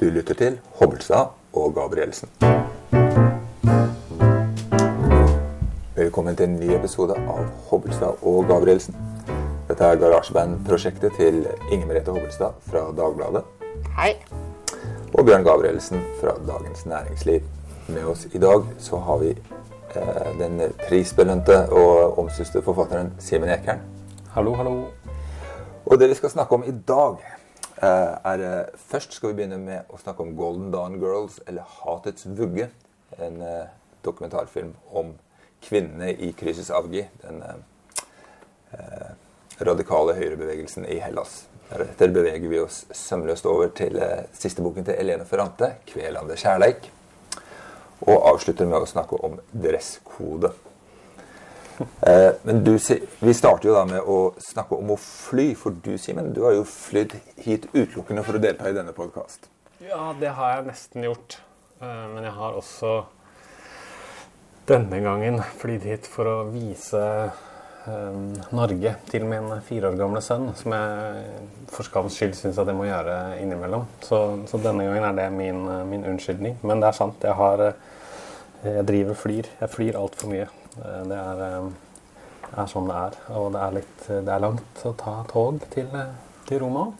Du lytter til Hobbelstad og Gabrielsen. Velkommen til en ny episode av Hobbelstad og Gabrielsen. Dette er garasjebandprosjektet til Inger Merete Hobbelstad fra Dagbladet. Hei. Og Bjørn Gabrielsen fra Dagens Næringsliv. Med oss i dag så har vi eh, den prisbelønte og omsuste forfatteren Simen Ekern. Hallo, hallo. Og det vi skal snakke om i dag, er eh, Først skal vi begynne med å snakke om Golden Dawn Girls, eller Hatets vugge. En eh, dokumentarfilm om kvinnene i Krysis Avgi. Den eh, eh, radikale høyrebevegelsen i Hellas. Deretter beveger vi oss sømløst over til eh, siste boken til Elene Ferrante, 'Kvelande kjærleik'. Og avslutter med å snakke om dresskode. Eh, men du, vi starter jo da med å snakke om å fly. For du, Simen, du har jo flydd hit utelukkende for å delta i denne podkast. Ja, det har jeg nesten gjort. Eh, Men jeg har også denne gangen flydd hit for å vise eh, Norge til min fire år gamle sønn, som jeg for skams skyld syns jeg må gjøre innimellom. Så, så denne gangen er det min, min unnskyldning. Men det er sant. Jeg har eh, Jeg driver flyr. Jeg flyr altfor mye. Eh, Det er, eh, er sånn det er. Og det er litt Det er langt å ta tog til, eh, til Roma.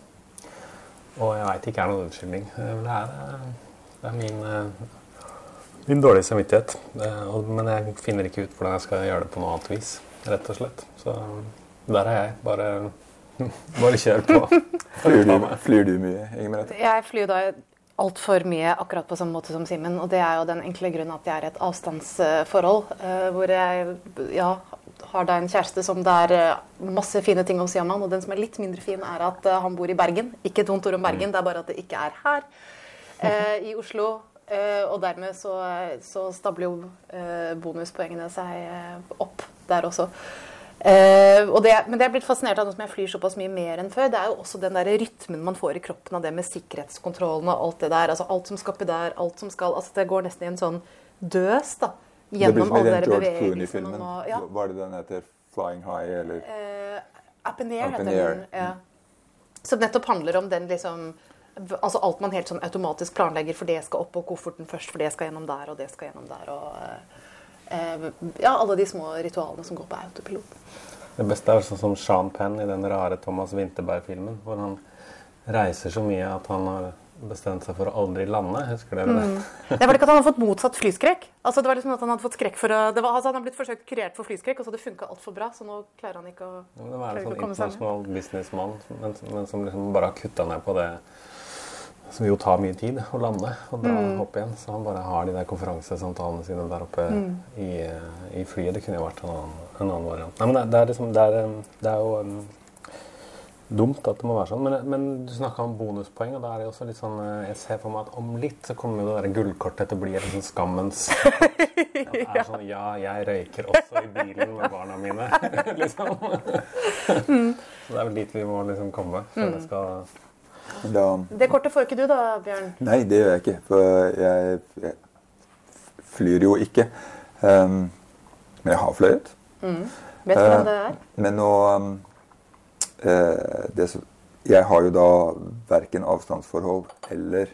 Og jeg veit ikke er noen unnskyldning. Eh, Det er, eh, det er min, eh, min dårlige samvittighet. Eh, Men jeg finner ikke ut hvordan jeg skal gjøre det på noe annet vis, rett og slett. Så der er jeg. Bare, bare kjør på. Flyr du, flyr du mye, Inger Merete? Jeg flyr da altfor mye akkurat på samme måte som Simen. Og det er jo den enkle grunnen at jeg er i et avstandsforhold. eh, hvor jeg ja, har da en kjæreste som det er eh, masse fine ting å si om han. Og den som er litt mindre fin, er at eh, han bor i Bergen. Ikke et vondt ord om Bergen, det er bare at det ikke er her. eh, I Oslo. Eh, og dermed så, så stabler jo eh, bonuspoengene seg opp der også. Og det, men det er blitt fascinert av nå som jeg flyr såpass mye mer enn før. Det er jo også den der rytmen man får i kroppen av det med sikkerhetskontrollen og alt det der. altså Alt som skal på der, alt som skal altså Det går nesten i en sånn døs da, gjennom alle de bevegelsene. Clooney-filmen. Ja, Var det den heter 'Flying High', eller Uh, Up in the Air heter den. Ja. Som nettopp handler om den liksom Altså alt man helt sånn automatisk planlegger, for det skal opp på kofferten først, for det skal gjennom der, og det skal gjennom der, og eh, Ja, alle de små ritualene som går på autopilot. Det beste er sånn som Sean Penn i den rare Thomas Winterberg-filmen, hvor han reiser så mye at han har bestemt seg for å aldri lande. Husker dere det? Det var ikke at han hadde fått motsatt flyskrekk. Altså det var liksom at Han hadde fått skrekk for å, det var, altså Han hadde blitt forsøkt kurert for flyskrekk, og så hadde det funka altfor bra. Så nå klarer han ikke å Det var en sånn komme seg internasjonal businessmann, men, men som liksom bare har kutta ned på det som jo tar mye tid å lande og dra Mm. opp igjen. Så han bare har de der konferansesamtalene sine der oppe Mm. i, i flyet. Det kunne jo vært en annen, en annen variant. Nei, men det, det, er liksom, det, er, um, det er jo um, dumt at det må være sånn. Men, men du snakka om bonuspoeng, og da er det også litt sånn uh, Jeg ser for meg at om litt så kommer jo det der gullkortet til å bli en sånn skammens det er sånn Ja, jeg røyker også i bilen med barna mine. liksom. Så det er vel dit vi må liksom komme før det skal da, Det kortet får ikke du da, Bjørn. Nei, det gjør jeg ikke. For jeg, jeg flyr jo ikke. Um, men jeg har fløyet. Vet du hvem det er? Men nå um, uh, det Jeg har jo da verken avstandsforhold eller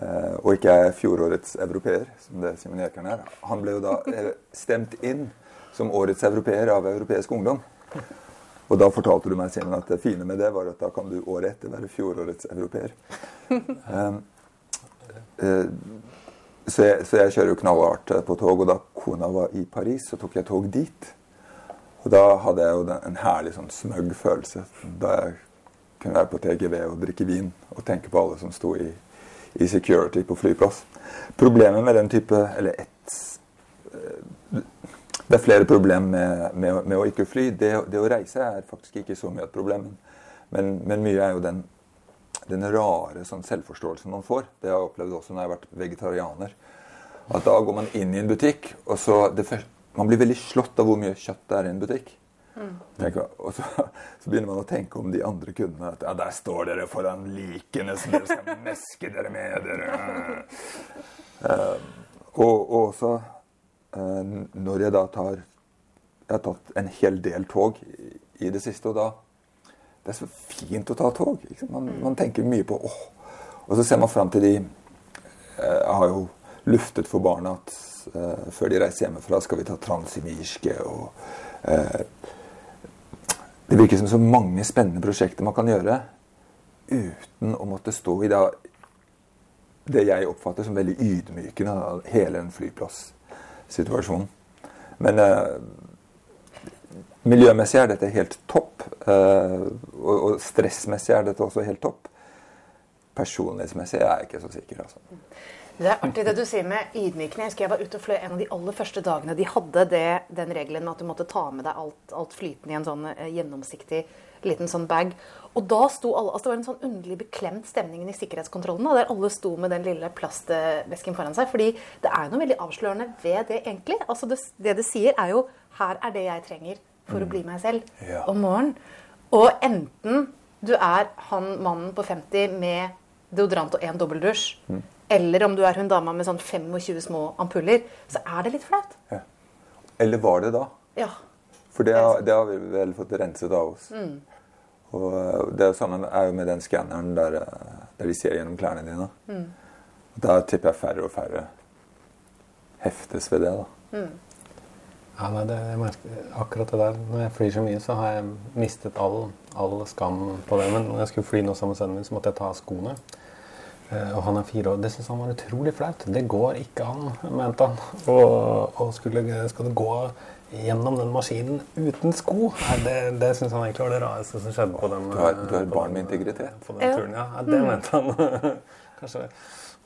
uh, Og ikke er fjorårets europeer, som det Simen Jekern er. Han ble jo da eh, stemt inn som årets europeer av Europeisk Ungdom. Og da fortalte du meg, Simen, at det fine med det var at da kan du året etter være fjorårets europeer. Um, uh, så, jeg, så jeg kjører jo knallhardt eh, på tog, og da kona var i Paris, så tok jeg tog dit. Og da hadde jeg jo en herlig sånn smøgg følelse da jeg kunne være på TGV og drikke vin og tenke på alle som sto i, i security på flyplass. Problemet med den type Eller ett eh, Det er flere problemer med, med, med å ikke fly. Det, det å reise er faktisk ikke så mye et problem. Men, men mye er jo den, den rare sånn selvforståelsen man får. Det har jeg opplevd også når jeg har vært vegetarianer. At da går man inn i en butikk, og så det første, Man blir veldig slått av hvor mye kjøtt det er i en butikk. Tenker, og så, så begynner man å tenke om de andre kundene. At ja, der står dere foran likene som dere skal meske dere med. dere. Uh, og, og eh, når jeg da tar Jeg har tatt en hel del tog i, det siste, og da Det er så fint å ta tog. Ikke? sant? Man, man tenker mye på åh, Og så ser man fram til de eh, Jeg har jo luftet for barna at eh, før de reiser hjemmefra, skal vi ta transsimirske og eh, Det virker som så mange spennende prosjekter man kan gjøre uten å måtte stå i det, det jeg oppfatter som veldig ydmykende av hele en flyplassituasjonen. Men eh, miljømessig er dette helt topp. Eh, og stressmessig er dette også helt topp. Personlighetsmessig er jeg ikke så sikker. altså. Det er artig det du sier med ydmykende. Jeg husker jeg var ute og fløy en av de aller første dagene de hadde det, den regelen med at du måtte ta med deg alt, alt flytende i en sånn eh, gjennomsiktig liten sånn bag. Og da sto alle, altså Det var en sånn underlig beklemt stemning i sikkerhetskontrollen. Der alle sto med den lille plastvesken foran seg. fordi det er jo noe veldig avslørende ved det, egentlig. Altså det, det det sier, er jo her er det jeg trenger for å bli meg selv Ja. om morgenen. Og enten du er han mannen på 50 med deodorant og én dobbeldusj, eller om du er hun dama med sånn 25 små ampuller, så er det litt flaut. Ja. Eller var det da? Ja. For det har, det har vi vel fått renset av oss. Og eh, det er jo samme med- er jo med den skanneren der, eh, der de ser gjennom klærne dine. Og Da tipper jeg færre og færre heftes ved det. da. Ja, nei, det, jeg merker, akkurat det der, Når jeg flyr så mye, så har jeg mistet all, all skam på det. Men når jeg skulle fly nå sammen med sønnen min, så måtte jeg ta av skoene. Eh, Og han er fire år. Det syntes han var utrolig flaut. Det går ikke an, mente han. Og, og skulle, skal det gå gjennom den maskinen uten sko? Nei, det det syns han egentlig var det rareste som skjedde på den Du er- du er et på barn den- med integritet. På den Ja. turen, ja. ja det mente han. Kanskje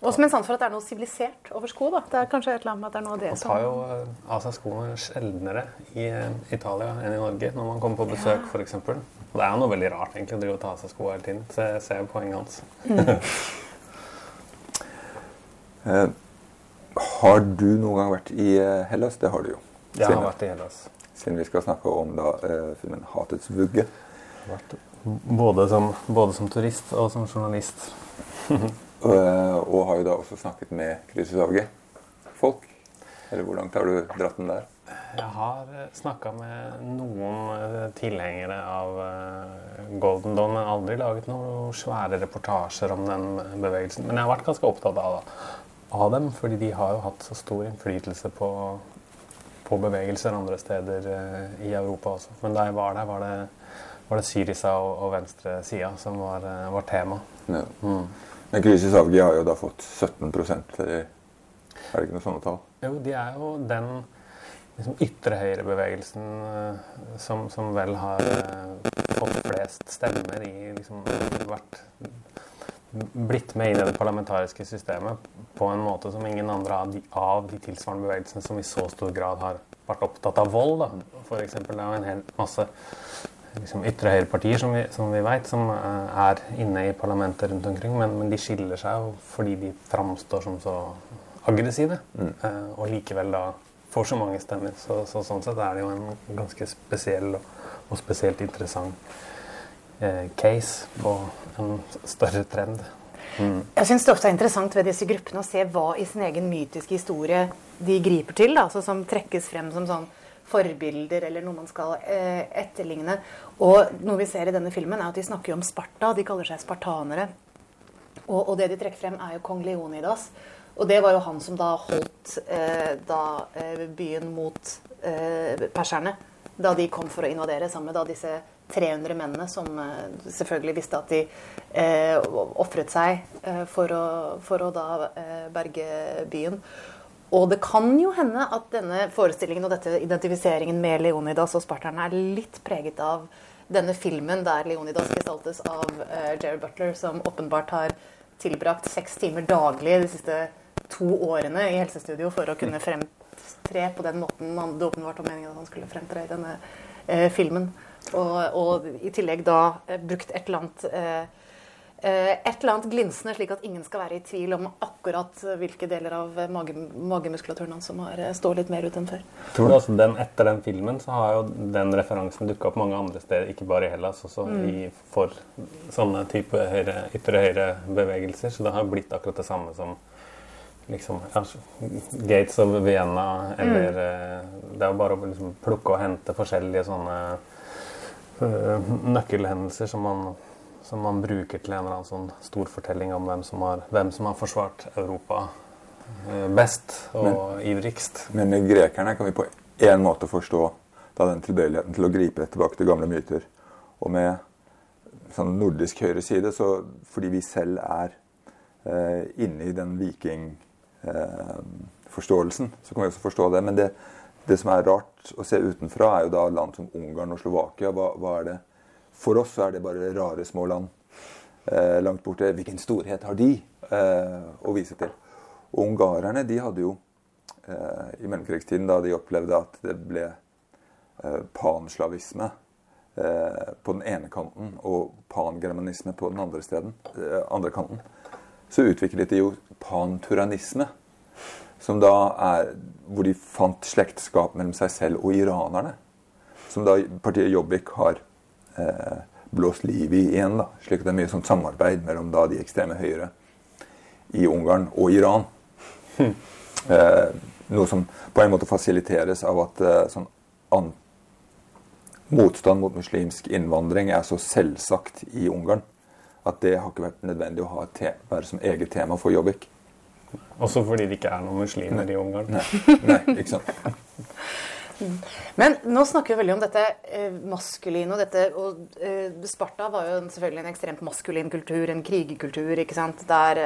Og som en sans for at det er noe sivilisert over sko. da. Det er kanskje et eller annet med at det er noe av det som... Man tar jo eh, av seg skoene sjeldnere i eh, Italia enn i Norge når man kommer på besøk, for f.eks. Det er jo noe veldig rart egentlig å drive og ta av seg sko hele tiden. Så jeg ser jo poenget hans. Mm. har du noen gang vært i eh, Hellas? Det har du jo. Jeg har Siden- vært hele, altså. Siden vi skal snakke om da, eh, filmen 'Hatets vugge'. Både som, både som turist og som journalist. Og, eh, og har jo da også snakket med Krysesavget-folk. Eller hvor langt har du dratt den der? Jeg har snakka med noen eh, tilhengere av eh, Golden Dawn, men aldri laget noen svære reportasjer om den bevegelsen. Men jeg har vært ganske opptatt av, av dem, fordi de har jo hatt så stor innflytelse på, på bevegelser andre steder eh, i Europa også. Men da jeg var der, var det, var det Syriza og, og venstresida som var, eh, var tema. Ja. Mm. Men Krysesavget har jo da fått 17 eller Er det ikke noe sånne tall? Jo, de er jo den liksom, ytre høyre-bevegelsen eh, som, som vel har fått flest stemmer i liksom, vært blitt med i det parlamentariske systemet på en måte som ingen andre av de, av de tilsvarende bevegelsene som i så stor grad har vært opptatt av vold. Da. For eksempel, det er jo en hel masse liksom, ytre høyrepartier som vi, som vi vet, som eh, er inne i parlamentet rundt omkring, men, men de skiller seg jo fordi de framstår som så aggressive, eh, og likevel da får så mange stemmer. Så, så sånn sett er det jo en ganske spesiell og, og spesielt interessant case på en større trend. Jeg syns det ofte er interessant ved disse gruppene å se hva i sin egen mytiske historie de griper til. Da, altså som trekkes frem som sånn forbilder eller noe man skal eh, etterligne. Og noe vi ser i denne filmen, er at de snakker om Sparta. De kaller seg spartanere. Og, og det de trekker frem, er jo kong Leonidas. Og det var jo han som da holdt eh, da, eh, byen mot eh, perserne. Da de kom for å invadere sammen med da disse 300 mennene som eh, selvfølgelig visste at de eh, ofret seg eh, for, å, for å da eh, berge byen. Og det kan jo hende at denne forestillingen og dette identifiseringen med Leonidas og sparterne er litt preget av denne filmen der Leonidas gestaltes av eh, Jared Butler, som åpenbart har tilbrakt seks timer daglig de siste to årene i helsestudio for å kunne fremtre på den måten det åpenbart var meningen at han skulle fremtre i denne eh, filmen. Og, og i tillegg da eh, brukt et eller annet eh, eh, et eller annet glinsende, slik at ingen skal være i tvil om akkurat hvilke deler av mage, magemuskulaturen hans som har står litt mer ut enn før. Tror du altså den, Etter den filmen så har jo den referansen dukka opp mange andre steder, ikke bare i Hellas, også i, for sånne type høyre, ytre høyre-bevegelser. Så det har blitt akkurat det samme som liksom, Gates of Vienna, eller mm. Det er jo bare å liksom, plukke og hente forskjellige sånne nøkkelhendelser som man, som man bruker til en eller annen sånn storfortelling om hvem som har, hvem som har forsvart Europa eh, best og men, ivrigst. Men med grekerne kan vi på én måte forstå da den tilbøyeligheten til å gripe tilbake til gamle myter. Og med sånn nordisk høyreside, så fordi vi selv er eh, inne i den vikingforståelsen, eh, så kan vi også forstå det. Men det, det, som er rart å se utenfra, er jo da land som Ungarn og Slovakia. Hva, hva er det? For oss er det bare rare, små land eh, langt borte. Hvilken storhet har de eh, å vise til? Og ungarerne de hadde jo eh, i mellomkrigstiden, da de opplevde at det ble eh, panslavisme eh, på den ene kanten og pangermanisme på den andre, steden, andre kanten, så utviklet de jo panturannisme. Som da er Hvor de fant slektskap mellom seg selv og iranerne. Som da partiet Jobbik har eh, blåst liv i igjen. da, Slik at det er mye sånt samarbeid mellom da de ekstreme høyre i Ungarn og Iran. Hm. Eh, noe som på en måte fasiliteres av at eh, sånn an, motstand mot muslimsk innvandring er så selvsagt i Ungarn at det har ikke vært nødvendig å ha et være som eget tema for Jobbik. Også fordi det ikke er noen muslimer Nei. i Ungarn. Nei. Nei, ikke sant. Men nå snakker vi veldig om dette eh, maskuline og dette og eh, Sparta var jo selvfølgelig en ekstremt maskulin kultur, en krigerkultur, ikke sant. Der,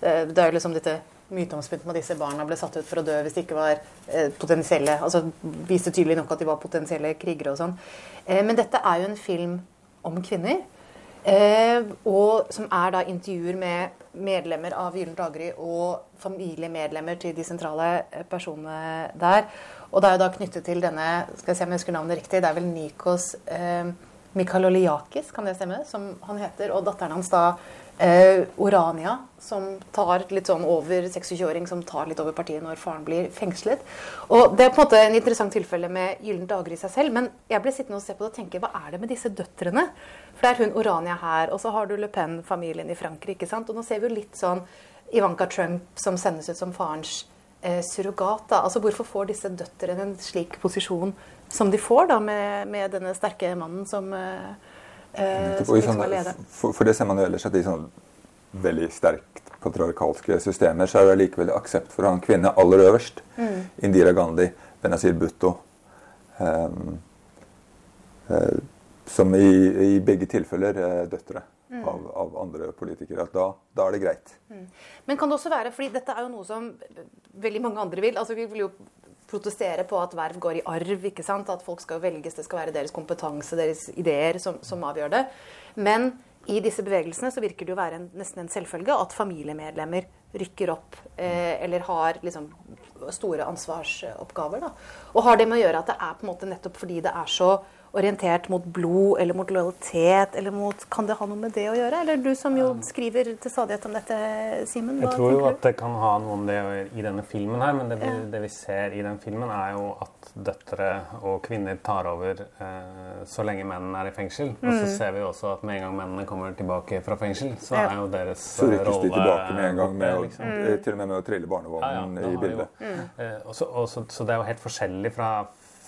eh, det er jo liksom dette myteomspunnet med disse barna ble satt ut for å dø hvis de ikke var eh, potensielle Altså viste tydelig nok at de var potensielle krigere og sånn. Eh, men dette er jo en film om kvinner. Eh, og som er da intervjuer med medlemmer av Gyllent daggry og familiemedlemmer til de sentrale eh, personene der. Og det er jo da knyttet til denne skal jeg se om jeg husker navnet riktig, det er vel Nikos eh, Mikaloliakis, kan det stemme, som han heter. Og datteren hans da eh, Orania, som tar litt sånn over 26-åring som tar litt over partiet når faren blir fengslet. Og Det er på en måte en interessant tilfelle med Gyllent daggry i seg selv. Men jeg ble sittende og se på det og tenke hva er det med disse døtrene? For det er hun Orania her, og så har du Le Pen-familien i Frankrike. ikke sant? Og nå ser vi jo litt sånn Ivanka Trump som sendes ut som farens eh, surrogat. da. Altså Hvorfor får disse døtrene en slik posisjon som de får, da, med, med denne sterke mannen som eh, Eh, sånn, for, for, det ser man jo ellers at i sånn veldig sterkt patriarkalske systemer så er det likevel aksept for å ha en kvinne aller øverst. Mm. Indira Gandhi, Benazir Bhutto um, uh, Som i, i, begge tilfeller er døtre mm. av, av, andre politikere. Da, da er det greit. Mm. Men kan det også være, fordi dette er jo noe som veldig mange andre vil altså Vi vil jo protestere på at verv går i arv. ikke sant? At folk skal velges, det skal være deres kompetanse, deres ideer som, som avgjør det. Men i disse bevegelsene så virker det å være en, nesten en selvfølge at familiemedlemmer rykker opp eh, eller har liksom store ansvarsoppgaver. Da. Og har det med å gjøre at det er på en måte nettopp fordi det er så orientert mot blod eller mot lojalitet? eller mot, Kan det ha noe med det å gjøre? Eller du som jo skriver til stadighet om dette, Simen? Jeg tror jo at det kan ha noe om det i denne filmen her, men det vi, det vi ser i den filmen, er jo at døtre og kvinner tar over eh, så lenge mennene er i fengsel. Mm. Og så mm. ser vi også at med en gang mennene kommer tilbake fra fengsel, så ja. er jo deres så rolle Så rykkes de tilbake med en gang, med å, liksom. mm. til og med med å trille barnevognen ja, i bildet. Jo, mm. eh, også, også, så det er jo helt forskjellig fra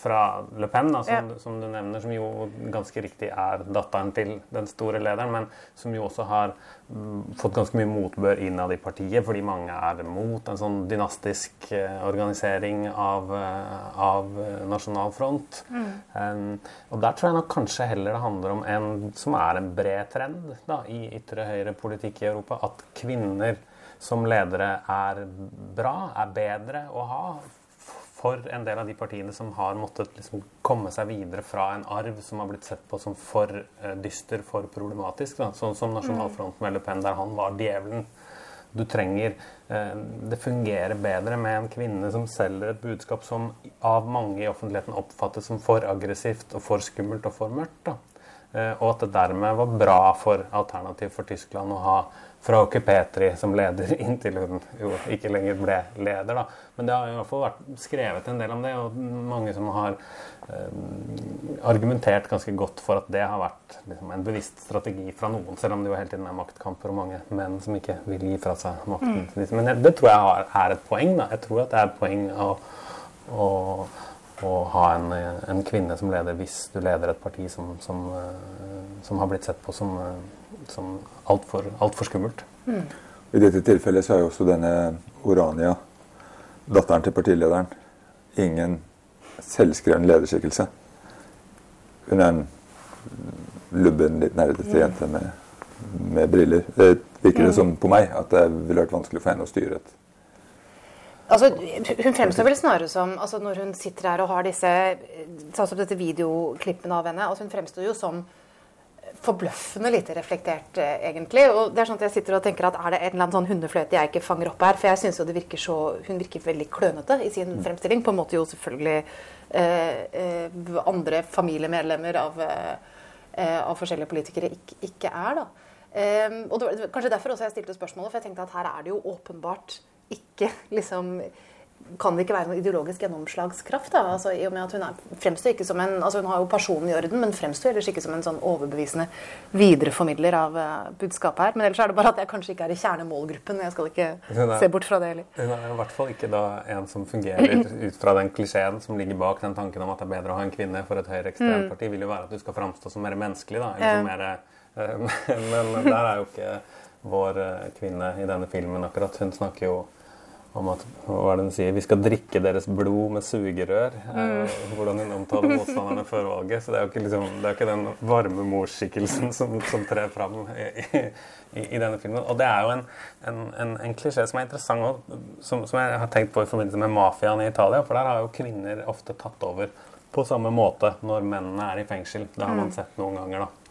fra Le Pen, da, som, ja. som, du nevner, som jo ganske riktig er datteren til den store lederen, men som jo også har mm, fått ganske mye motbør innad i partiet, fordi mange er mot en sånn dynastisk uh, organisering av, uh, av uh, Nasjonal Front. Mm. Um, og der tror jeg nok kanskje heller det handler om en som er en bred trend da, i ytre høyre-politikk i Europa, at kvinner som ledere er bra, er bedre å ha for en del av de partiene som har måttet liksom komme seg videre fra en arv som har blitt sett på som for uh, dyster, for problematisk. Da. Sånn som Nasjonalfronten med Le Pen, der han var djevelen. Du trenger uh, Det fungerer bedre med en kvinne som selger et budskap som av mange i offentligheten oppfattes som for aggressivt og for skummelt og for mørkt. Da. Uh, og at det dermed var bra for Alternativ for Tyskland å ha fra Åke Petri som leder, inntil hun jo ikke lenger ble leder. Da. Men det har i hvert fall vært skrevet en del om det, og mange som har eh, argumentert ganske godt for at det har vært liksom, en bevisst strategi fra noen, selv om det jo hele tiden er maktkamper og mange menn som ikke vil gi fra seg makten. Mm. Men det, det, tror jeg er et poeng. Da. Jeg tror at det er et poeng å, å, å ha en, en, kvinne som leder hvis du leder et parti som, som, eh, som har blitt sett på som, som altfor alt skummelt. Mm. I dette tilfellet så er jo også denne Orania, datteren til partilederen, ingen selvskreven lederskikkelse. Hun er en lubben, litt nerdete mm. jente med, med, briller. Det virker det mm. som på meg at det ville vært vanskelig for henne å styre et Altså, hun fremstår vel snarere som altså Når hun sitter her og har disse sånn som dette videoklippene av henne altså Hun fremstår jo som forbløffende lite reflektert, eh, egentlig. Og det er sånn at jeg sitter og tenker at Er det en eller annen sånn hundefløyte jeg ikke fanger opp her? For jeg syns jo det virker så Hun virker veldig klønete i sin mm. fremstilling. På en måte jo selvfølgelig eh, eh, andre familiemedlemmer av, eh, av forskjellige politikere ikke, ikke er, da. Eh, og det var kanskje derfor også jeg stilte spørsmålet, for jeg tenkte at her er det jo åpenbart ikke liksom kan det ikke være noen ideologisk gjennomslagskraft? da, altså, i og med at Hun er, fremstår ikke som en, altså hun har jo personen i orden, men fremstår ellers ikke som en sånn overbevisende videreformidler av uh, budskapet her. Men ellers er det bare at jeg kanskje ikke er i kjernemålgruppen. Jeg skal ikke er, se bort fra det heller. Hun er i hvert fall ikke da en som fungerer ut fra den klisjeen som ligger bak den tanken om at det er bedre å ha en kvinne for et høyreekstremt mm. parti, vil jo være at du skal framstå som mer menneskelig. da, eller som mer, uh, Men der er jo ikke vår uh, kvinne i denne filmen akkurat. Hun snakker jo om at hva er det hun sier, vi skal drikke deres blod med sugerør. Mm. Eh, hvordan hun omtaler motstanderne før valget. Så det er jo ikke, liksom, det er ikke den varme morsskikkelsen som, som trer fram i, i, i, denne filmen. Og det er jo en, en, en, en klisjé som er interessant, og som, som, jeg har tenkt på i forbindelse med mafiaen i Italia. For der har jo kvinner ofte tatt over på samme måte når mennene er i fengsel. Det har man mm. sett noen ganger. da.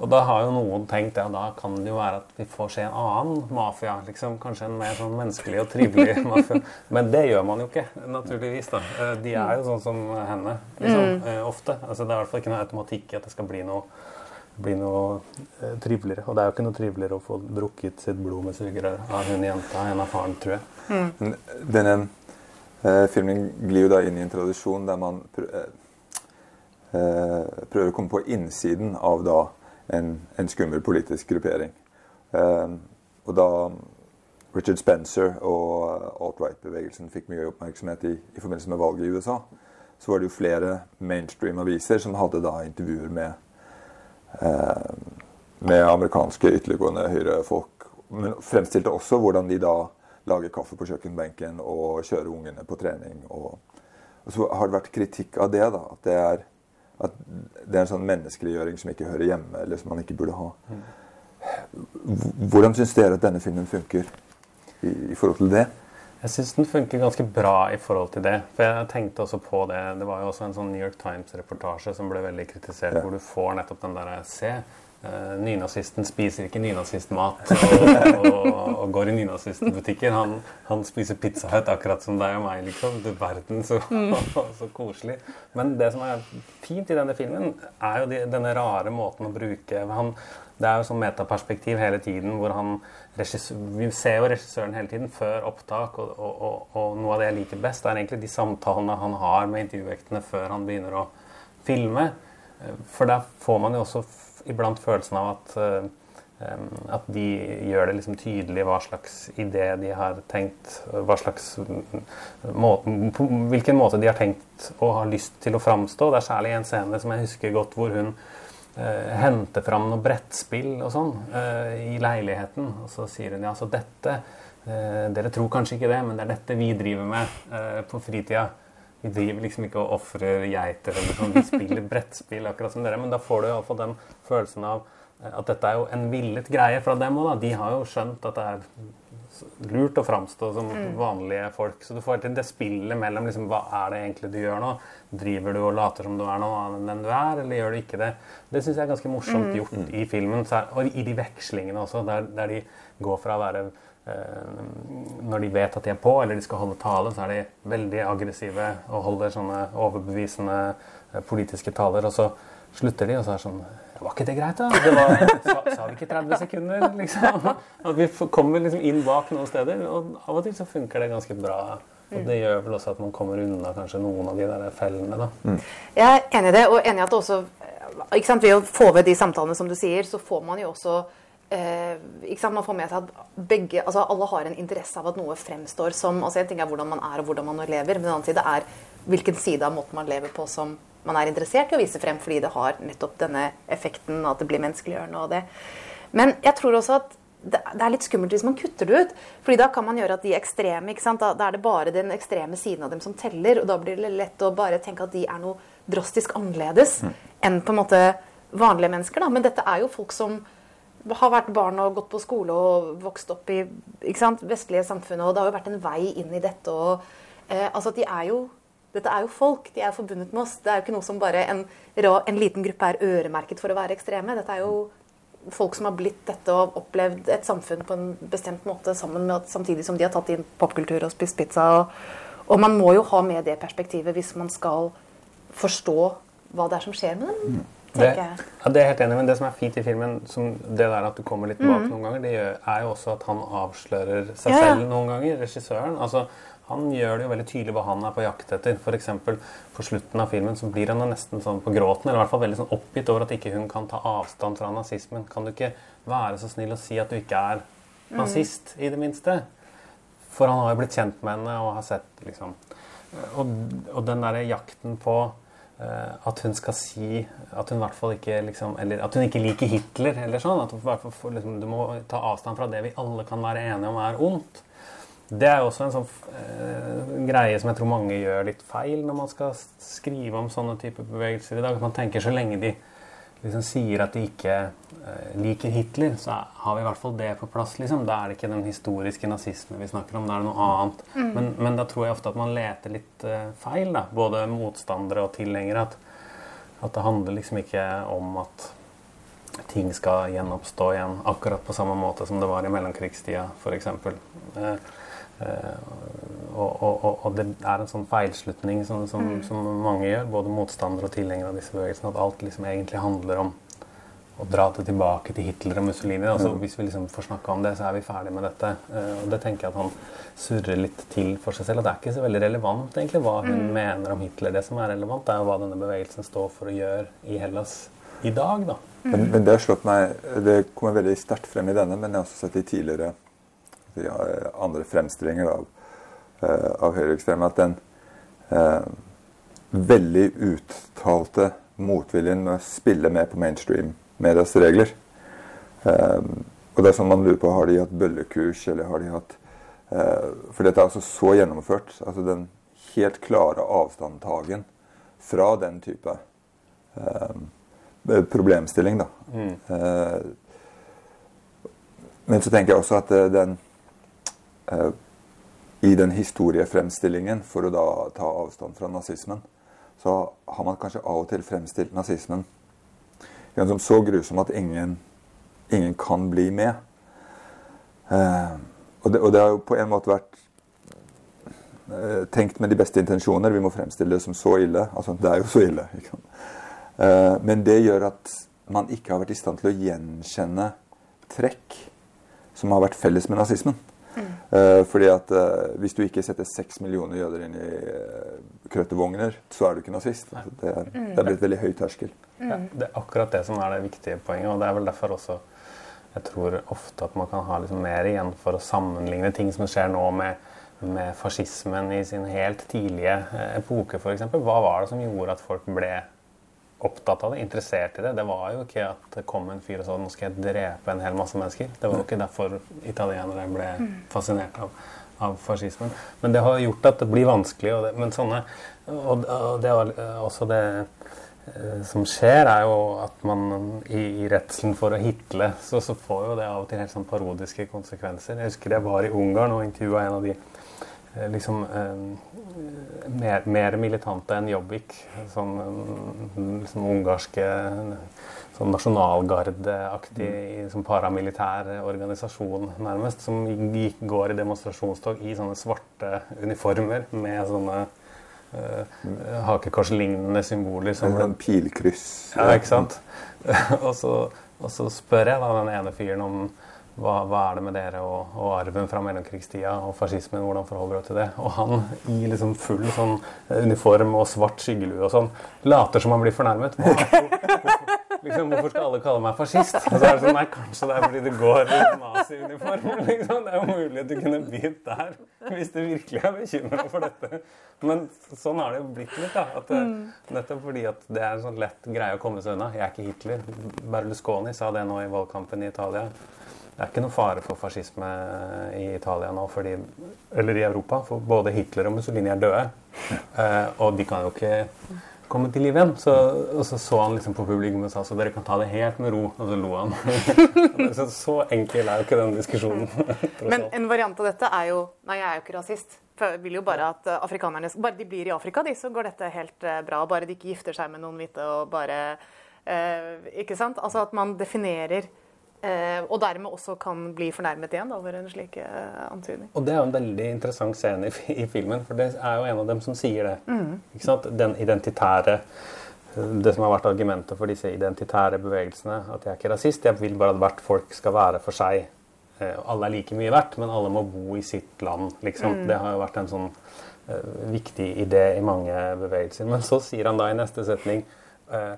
Og da har jo noen tenkt ja, da kan det jo være at vi får se en annen mafia. liksom, Kanskje en mer sånn menneskelig og trivelig mafia. Men det gjør man jo ikke, naturligvis. da. Eh, de er jo sånn som henne, liksom, mm. Eh, ofte. Altså, Det er i hvert fall ikke noe automatikk i at det skal bli noe, bli noe eh, triveligere. Og det er jo ikke noe triveligere å få drukket sitt blod med sugerør av hun jenta enn av faren, tror jeg. Mm. Denne eh, filmen glir jo da inn i en tradisjon der man prøver, eh, prøver å komme på innsiden av da en, en skummel politisk gruppering. Um, og da Richard Spencer og alt-right-bevegelsen fikk mye oppmerksomhet i, i, forbindelse med valget i USA, så var det jo flere mainstream-aviser som hadde da intervjuer med, eh, med amerikanske ytterliggående høyrefolk. Men fremstilte også hvordan de da lager kaffe på kjøkkenbenken og kjører ungene på trening. Og, og så har det vært kritikk av det. da, At det er at det er en sånn menneskeliggjøring som ikke hører hjemme, eller som man ikke burde ha. Hvordan syns dere at denne filmen funker i, i forhold til det? Jeg syns den funker ganske bra i forhold til det. For jeg tenkte også på det. Det var jo også en sånn New York Times-reportasje som ble veldig kritisert, ja. hvor du får nettopp den der Se, nynazisten spiser ikke nynazistmat og, og, og, går i nynazistbutikker. Han, han spiser Pizza Hut akkurat som deg og meg, liksom. Du verden, så, så, koselig. Men det som er fint i denne filmen, er jo de, denne rare måten å bruke han, Det er jo sånn metaperspektiv hele tiden, hvor han Vi ser jo regissøren hele tiden før opptak, og, og, noe av det jeg liker best, er egentlig de samtalene han har med intervjuvektene før han begynner å filme. Eh, for der får man jo også iblant følelsen av at, uh, at de gjør det liksom tydelig hva slags idé de har tenkt hva slags måte, På hvilken måte de har tenkt og har lyst til å framstå. Det er særlig en scene som jeg husker godt, hvor hun uh, henter fram noe brettspill og sånn uh, i leiligheten. Og så sier hun ja, så dette Dere tror kanskje ikke det, men det er dette vi driver med på fritida. Vi driver liksom ikke og ofrer geiter eller sånn. Vi spiller brettspill akkurat som dere. Men da får du iallfall den følelsen av eh, at dette er jo en villet greie fra dem òg. De har jo skjønt at det er lurt å framstå som mm. vanlige folk. Så du får alltid det spillet mellom liksom, hva er det egentlig du gjør nå? Driver du og later som du er noe annet enn du er, eller gjør du ikke det? Det syns jeg er ganske morsomt mm. gjort i filmen. Og i de vekslingene også, der, der de går fra å være når de vet at de er på, eller de skal holde tale, så er de veldig aggressive og holder sånne overbevisende eh, politiske taler. Og så slutter de, og så er det sånn Var ikke det greit, da? Det var, sa, sa, vi ikke 30 sekunder? liksom? At vi kommer liksom inn bak noen steder. Og av og til så funker det ganske bra. Og det gjør vel også at man kommer unna kanskje noen av de der fellene, da. Mm. Jeg er enig i det, og enig i at det også ikke sant, Ved å få ved de samtalene, som du sier, så får man jo også eh, Man får med seg at begge, altså alle har en interesse av at noe fremstår som altså En ting er hvordan man er og hvordan man lever, men en annen side er hvilken side av måten man lever på som man er interessert i å vise frem fordi det har nettopp denne effekten, at det blir menneskeliggjørende og det. Men jeg tror også at det, det er litt skummelt hvis man kutter det ut. fordi da kan man gjøre at de ekstreme ikke sant? Da, da er det bare den ekstreme siden av dem som teller. Og da blir det lett å bare tenke at de er noe drastisk annerledes mm. enn på en måte vanlige mennesker. Da. Men dette er jo folk som har vært barn og gått på skole og vokst opp i sant, vestlige samfunn. Og det har jo vært en vei inn i dette. Og, eh, altså de er jo, dette er jo folk. De er forbundet med oss. Det er jo ikke noe som bare en, en liten gruppe er øremerket for å være ekstreme. Dette er jo folk som har blitt dette og opplevd et samfunn på en bestemt måte med, samtidig som de har tatt inn popkultur og spist pizza. Og, og, man må jo ha med det perspektivet hvis man skal forstå hva det er som skjer med dem. Det, ja, det er helt enig, men det som er fint i filmen, det der at du kommer litt tilbake mm. noen ganger, det er jo også at han avslører seg ja. selv noen ganger, regissøren. altså han gjør det jo veldig tydelig hva han er på jakt etter. F.eks. på slutten av filmen så blir han nesten sånn på gråten, eller i hvert fall veldig sånn oppgitt over at ikke hun kan ta avstand fra nazismen. Kan du ikke være så snill å si at du ikke er nazist, mm. i det minste? For han har jo blitt kjent med henne og har sett liksom Og, og den derre jakten på at hun skal si at hun i hvert fall ikke liksom Eller at hun ikke liker Hitler, eller sånn. At hun, liksom, du må ta avstand fra det vi alle kan være enige om er ondt. Det er jo også en sånn uh, greie som jeg tror mange gjør litt feil når man skal skrive om sånne typer bevegelser i dag. At Man tenker så lenge de liksom sier at de ikke uh, liker Hitler, så har vi i hvert fall det på plass. Liksom. Da er det ikke den historiske nazisme vi snakker om, da er det noe annet. Mm. Men, men, da tror jeg ofte at man leter litt uh, feil, da. både motstandere og tilhengere. At, at det handler liksom ikke om at ting skal gjenoppstå igjen akkurat på samme måte som det var i mellomkrigstida, f.eks. Eh, og, og, og, det er en sånn feilslutning som, som, mm. som, mange gjør, både motstandere og tilhengere av disse bevegelsene, at alt liksom egentlig handler om å dra det tilbake til Hitler og Mussolini. Altså, hvis vi liksom får snakka om det, så er vi ferdig med dette. Uh, og det tenker jeg at han surrer litt til for seg selv. Og det er ikke så veldig relevant egentlig hva hun mm. mener om Hitler. Det som er relevant, er hva denne bevegelsen står for å gjøre i Hellas i dag. da. Mm. Men, men, det har slått meg, det kommer veldig sterkt frem i denne, men jeg har også sett i tidligere andre fremstillinger av, uh, av høyreekstreme, at den uh, veldig uttalte motviljen med å spille med på mainstream-medias regler uh, Og det er sånn man lurer på har de hatt bøllekurs, eller har de hatt For dette er altså så gjennomført. altså Den helt klare avstandtagen fra den type problemstilling, da. Mm. men så tenker jeg også at den Eh, i den historiefremstillingen for å da ta avstand fra nazismen, så har man kanskje av og til fremstilt nazismen som så grusom at ingen, ingen kan bli med. Eh, og, det, og, det, har jo på en måte vært eh, tenkt med de beste intensjoner. Vi må fremstille det som så ille. Altså, det er jo så ille. Eh, men det gjør at man ikke har vært i stand til å gjenkjenne trekk som har vært felles med nazismen. Uh, fordi at uh, Hvis du ikke setter seks millioner jøder inn i uh, krøttervogner, så er du ikke nazist. Det, er, mm. det er blitt veldig høy terskel. Ja, det er akkurat det som er det viktige poenget. og det er vel derfor også jeg tror ofte at man kan ha liksom mer igjen for å sammenligne ting som skjer nå med, med fascismen i sin helt tidlige epoke, f.eks. Hva var det som gjorde at folk ble opptatt av det, interessert i det. Det var jo ikke at det kom en fyr og sa nå skal jeg drepe en hel masse mennesker. Det var jo ikke derfor italienere ble mm. fascinert av, av fascismen. Men det har gjort at det blir vanskelig. Og det, men sånne, og, og det var også det eh, som skjer, er jo at man i, i redselen for å hitle, så, så, får jo det av og til helt sånn parodiske konsekvenser. Jeg husker jeg var i Ungarn og intervjua en av de Eh, liksom eh, mer, mer, militante enn Jobbik. Sånn liksom ungarske sånn nasjonalgardeaktig sånn paramilitær organisasjon, nærmest, som gikk, går i demonstrasjonstog i sånne svarte uniformer med sånne uh, hakekorslignende symboler. Som en pilkryss. Ja, ikke sant? og, så, og så spør jeg da den ene fyren om hva, hva, er det med dere og, og arven fra mellomkrigstida og fascismen? Hvordan forholder dere til det? Og han i liksom full sånn uniform og svart skyggelue og sånn later som han blir fornærmet. Hvorfor, Liksom, hvorfor skal alle kalle meg fascist? Og så er det sånn, nei, Kanskje det er fordi du går i naziuniform. Liksom. Det er jo mulig at du kunne begynt der hvis du virkelig er bekymra for dette. Men sånn har det jo blitt litt. da, at mm. Nettopp fordi at det er en sånn lett greie å komme seg unna. Jeg er ikke Hitler. Berlusconi sa det nå i valgkampen i Italia. Det er ikke noe fare for fascisme i Italia nå, fordi, eller i Europa, for både Hitler og Mussolini er døde. Eh, og de kan jo ikke komme til liv igjen. Så, og så så han liksom på publikum og sa så dere kan ta det helt med ro. Og så lo han. så, så enkel er jo ikke den diskusjonen. Men en variant av dette er jo Nei, jeg er jo ikke rasist. For jeg vil jo bare at eh, afrikanerne Bare de blir i Afrika, de, så går dette helt eh, bra. Bare de ikke gifter seg med noen hvite og bare eh, Ikke sant? Altså at man definerer og dermed også kan bli fornærmet igjen over en slik eh, antydning. Og Det er jo en veldig interessant scene i, i, filmen, for det er jo en av dem som sier det. Mm. Ikke sant? Den identitære Det som har vært argumentet for disse identitære bevegelsene, at jeg er ikke rasist, jeg vil bare at hvert folk skal være for seg. Eh, alle er like mye verdt, men alle må bo i sitt land. liksom. Mm. Det har jo vært en sånn uh, viktig idé i mange bevegelser. Men så sier han da i neste setning uh,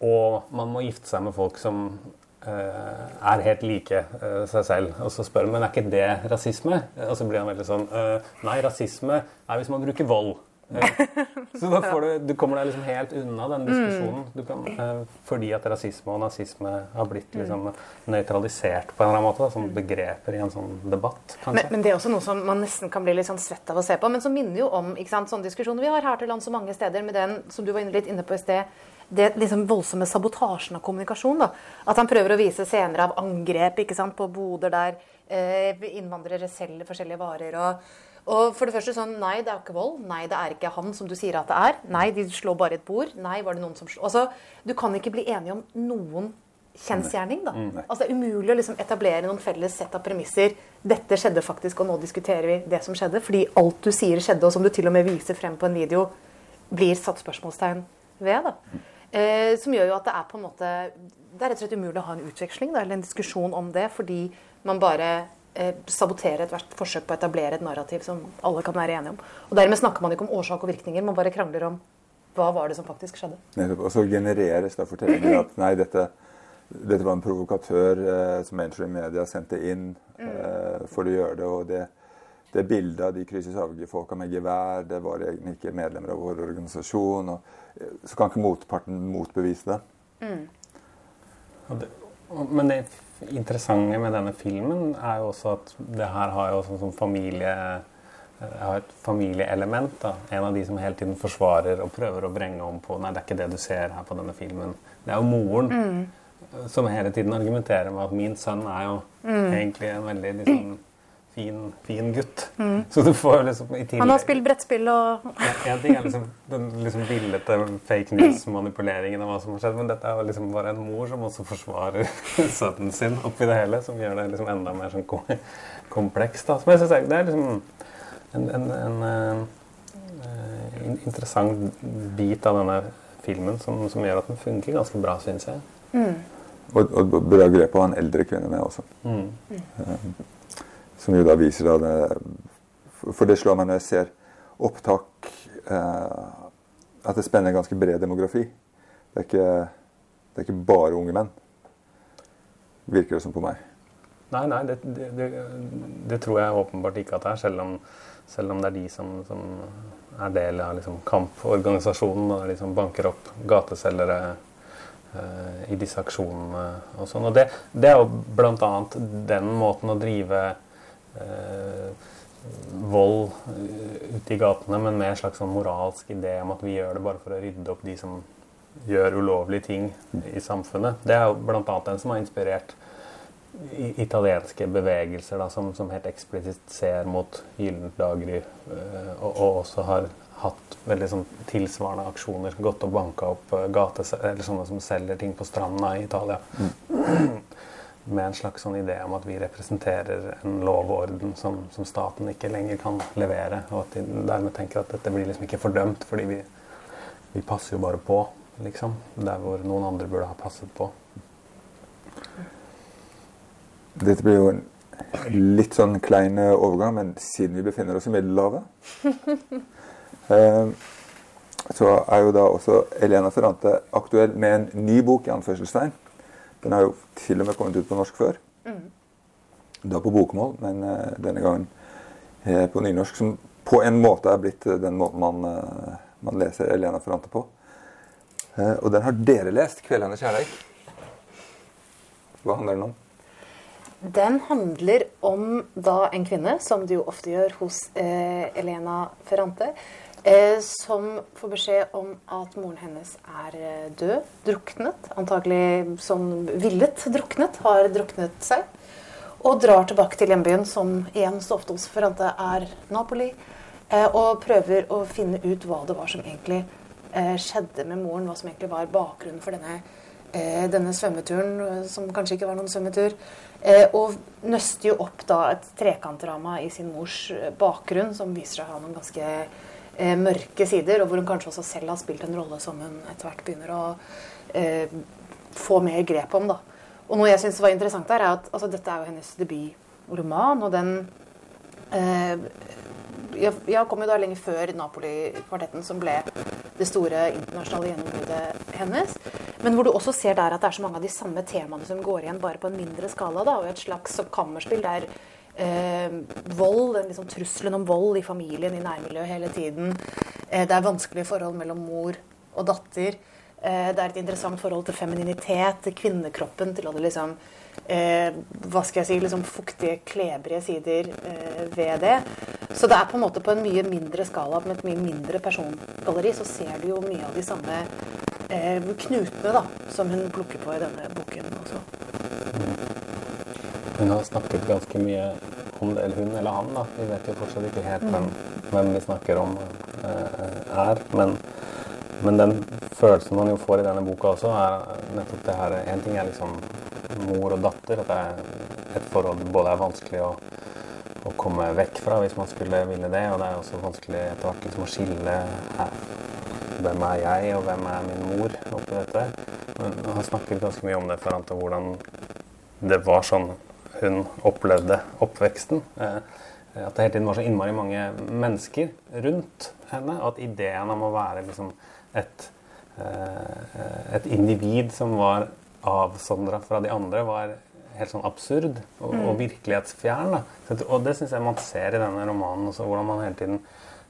og man må gifte seg med folk som Eh, er helt like uh, seg selv. Og så spør han men er ikke det rasisme. Og så blir han veldig sånn uh, Nei, rasisme er hvis man bruker vold. så da får du, du kommer deg liksom helt unna den diskusjonen. Kan, fordi at rasisme og nazisme har blitt liksom nøytralisert på en eller annen måte, da, som begreper i en sånn debatt. Men, men, det er også noe som man nesten kan bli litt sånn svett av å se på. Men som minner jo om ikke sant, sånne diskusjoner vi har her til land så mange steder, med den som du var litt inne på i sted det liksom voldsomme sabotasjen av kommunikasjon. Da. At han prøver å vise scener av angrep ikke sant, på boder der eh, innvandrere selger forskjellige varer. Og, og, for det første sånn Nei, det er ikke vold. Nei, det er ikke han som du sier at det er. Nei, de slår bare et bord. Nei, var det noen som slår Altså, du kan ikke bli enige om noen kjensgjerning. da. Mm, altså, det er umulig å liksom etablere noen felles sett av premisser. Dette skjedde faktisk, og nå diskuterer vi det som skjedde. Fordi alt du sier skjedde, og som du til og med viser frem på en video, blir satt spørsmålstegn ved. da. Eh, som gjør jo at det er på en måte Det er rett og slett umulig å ha en utveksling da, eller en diskusjon om det, fordi man bare eh, saboterer ethvert forsøk på å etablere et narrativ som alle kan være enige om. Og Dermed snakker man ikke om årsak og virkninger, man bare krangler om hva var det som faktisk skjedde. Og så genereres da fortellingen at nei, dette, dette var en provokatør eh, som mainstream media sendte inn mm. eh, for å gjøre det. og det det bildet av de kryssesavgefolka med gevær, det var egentlig ikke medlemmer av vår organisasjon. og så kan ikke motparten motbevise det. Mm. det. Men det interessante med denne filmen er jo også at det her har jo sånn som familie har et familieelement. da. En av de som hele tiden forsvarer og prøver å vrenge om på Nei, det er ikke det du ser her på denne filmen. Det er jo moren mm. som hele tiden argumenterer med at min sønn er jo mm. egentlig en veldig liksom, fin, fin gutt. Mm. Så du får liksom i tillegg Han har spilt brettspill og En ting er liksom den liksom billete fake news-manipuleringen av hva som har skjedd, men dette er jo liksom bare en mor som også forsvarer sønnen sin oppi det hele, som gjør det liksom enda mer sånn komplekst. Da. Som jeg synes Det er liksom en, en, en, en, eh, interessant bit av denne filmen som, som, gjør at den funker ganske bra, syns jeg. Mm. Og, og bra grep ha en eldre kvinne med også. Mm. Um, som jo da viser da det For det slår meg når jeg ser opptak eh, at det spenner ganske bred demografi. Det er, ikke, det er ikke bare unge menn, virker det som på meg. Nei, nei, det, det, det, tror jeg åpenbart ikke at det er, selv om, selv om det er de som, som er del av liksom, kamporganisasjonen og liksom banker opp gateselgere eh, i disse aksjonene og sånn. Og det, det er jo bl.a. den måten å drive vold eh, ute i gatene, men med en slags sånn moralsk idé om at vi gjør det bare for å rydde opp de som gjør ulovlige ting i samfunnet. Det er jo bl.a. den som har inspirert italienske bevegelser da, som, som, helt eksplisitt ser mot gyllent daggry, øh, og, og, også har hatt veldig sånn tilsvarende aksjoner. Gått og banka opp gate, eller sånne som selger ting på stranda i Italia. Mm. Med en slags sånn idé om at vi representerer en lov og orden som, som, staten ikke lenger kan levere. Og at de dermed tenker at dette blir liksom ikke fordømt, fordi vi, vi passer jo bare på, liksom. Der hvor noen andre burde ha passet på. Dette blir jo en litt sånn klein overgang, men siden vi befinner oss i Middelhavet eh, så er jo da også Elena Ferrante aktuell med en ny bok. i anførselstegn. Den har jo til og med kommet ut på norsk før. Mm. Da på bokmål, men uh, denne gangen uh, på nynorsk. Som på en måte er blitt uh, den måten man, man, leser Elena Ferrante på. og den har dere lest, 'Kveldende kjærleik'. Hva handler den om? Den handler om da en kvinne, som det jo ofte gjør hos Elena Ferrante, Eh, som får beskjed om at moren hennes er eh, død, druknet. Antagelig sånn villet druknet, har druknet seg. Og drar tilbake til hjembyen, som igjen så ofte hos Ferrante er Napoli. Eh, og prøver å finne ut hva det var som egentlig eh, skjedde med moren. Hva som egentlig var bakgrunnen for denne, eh, denne svømmeturen, eh, som kanskje ikke var noen svømmetur. og nøster jo opp da et trekantdrama i sin mors bakgrunn, som viser seg å ha noen ganske eh, mørke sider, og hvor hun kanskje også selv har spilt en rolle som hun etter hvert begynner å eh, få mer grep om. da. Og noe jeg syns var interessant der, er at altså, dette er jo hennes debutroman, og den eh, jeg, jeg, kom jo da lenge før Napoli-kvartetten, som ble det store internasjonale gjennombruddet hennes. Men hvor du også ser der at det er så mange av de samme temaene som går igjen, bare på en mindre skala. da, Og et slags kammerspill der eh, vold, liksom trusselen om vold i familien, i nærmiljøet hele tiden. Eh, det er vanskelige forhold mellom mor og datter. Eh, det er et interessant forhold til femininitet, til kvinnekroppen, til alle liksom eh, hva skal jeg si, liksom fuktige, klebrige sider eh, ved det. Så det er på en måte på en mye mindre skala, med et mye mindre persongalleri, så ser du jo mye av de samme eh, knutene da, som hun plukker på i denne boken også. Hun har snakket ganske mye om det, eller hun eller han. da. Vi vet jo fortsatt ikke helt hvem, hvem vi snakker om uh, er. Men, men, den følelsen man jo får i denne boka også, er nettopp det her En ting er liksom mor og datter, at det er et forhold både er vanskelig å, å komme vekk fra hvis man skulle ville det, og det er også vanskelig etter hvert liksom å skille her. Hvem er jeg, og hvem er min mor oppi dette? Men han snakket ganske mye om det for han, hvordan det var sånn hun opplevde oppveksten. Eh, at det hele tiden var så innmari mange mennesker rundt henne. Og at ideen om å være liksom et, eh, et individ som var avsondra fra de andre, var helt sånn absurd og, og mm. virkelighetsfjern. Da. Og det syns jeg man ser i denne romanen også, hvordan man hele tiden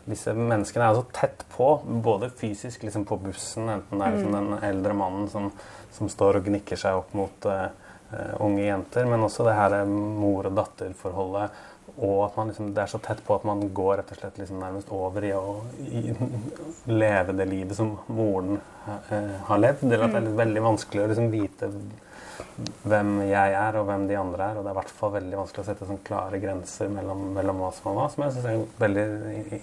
disse menneskene er så tett på, både fysisk liksom på bussen, enten det er liksom mm. den eldre mannen som, som, står og gnikker seg opp mot uh, unge jenter, men også det her mor- og datterforholdet. Og at man liksom, det er så tett på at man går rett og slett liksom nærmest over i å i, leve det livet som moren uh, har levd. Eller at det er veldig vanskelig å liksom vite hvem jeg er og hvem de andre er. Og det er i hvert fall veldig vanskelig å sette sånn klare grenser mellom, mellom hva som er hva. Som jeg syns er veldig i,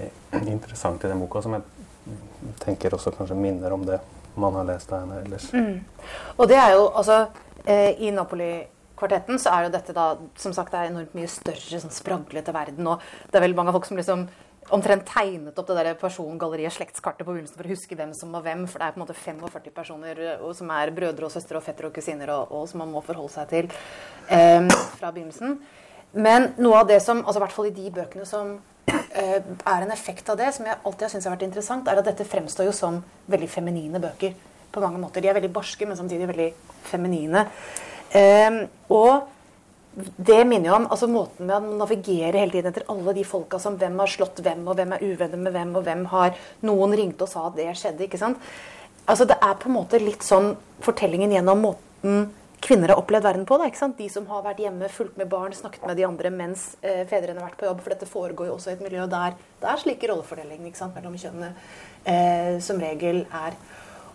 i, interessant i den boka, som jeg tenker også kanskje minner om det man har lest av henne ellers. Mm. Og det er jo altså eh, I Napoli-kvartetten så er jo dette da som sagt det er enormt mye større, sånn spraglete verden. Og det er veldig mange folk som liksom omtrent tegnet opp det der persongalleriet, slektskartet, på begynnelsen for å huske hvem som var hvem. For det er på en måte 45 personer eh, som er brødre og søstre og fettere og kusiner, og, og som man må forholde seg til eh, fra begynnelsen. Men noe av det som, altså i hvert fall i de bøkene som er en effekt av det, som jeg alltid har syntes har vært interessant, er at dette fremstår jo som veldig feminine bøker. på mange måter. De er veldig barske, men samtidig veldig feminine. Um, og det minner jo om altså måten med at man navigerer hele tiden etter alle de folka som hvem har slått hvem, og hvem er uvenner med hvem, og hvem har Noen ringte og sa at det skjedde. ikke sant? Altså Det er på en måte litt sånn fortellingen gjennom måten kvinner har opplevd verden på. Da? De som har vært hjemme, fulgt med barn, snakket med de andre mens eh, fedrene har vært på jobb. For dette foregår jo også i et miljø der det er slike rollefordeling mellom kjønnene eh, som regel er.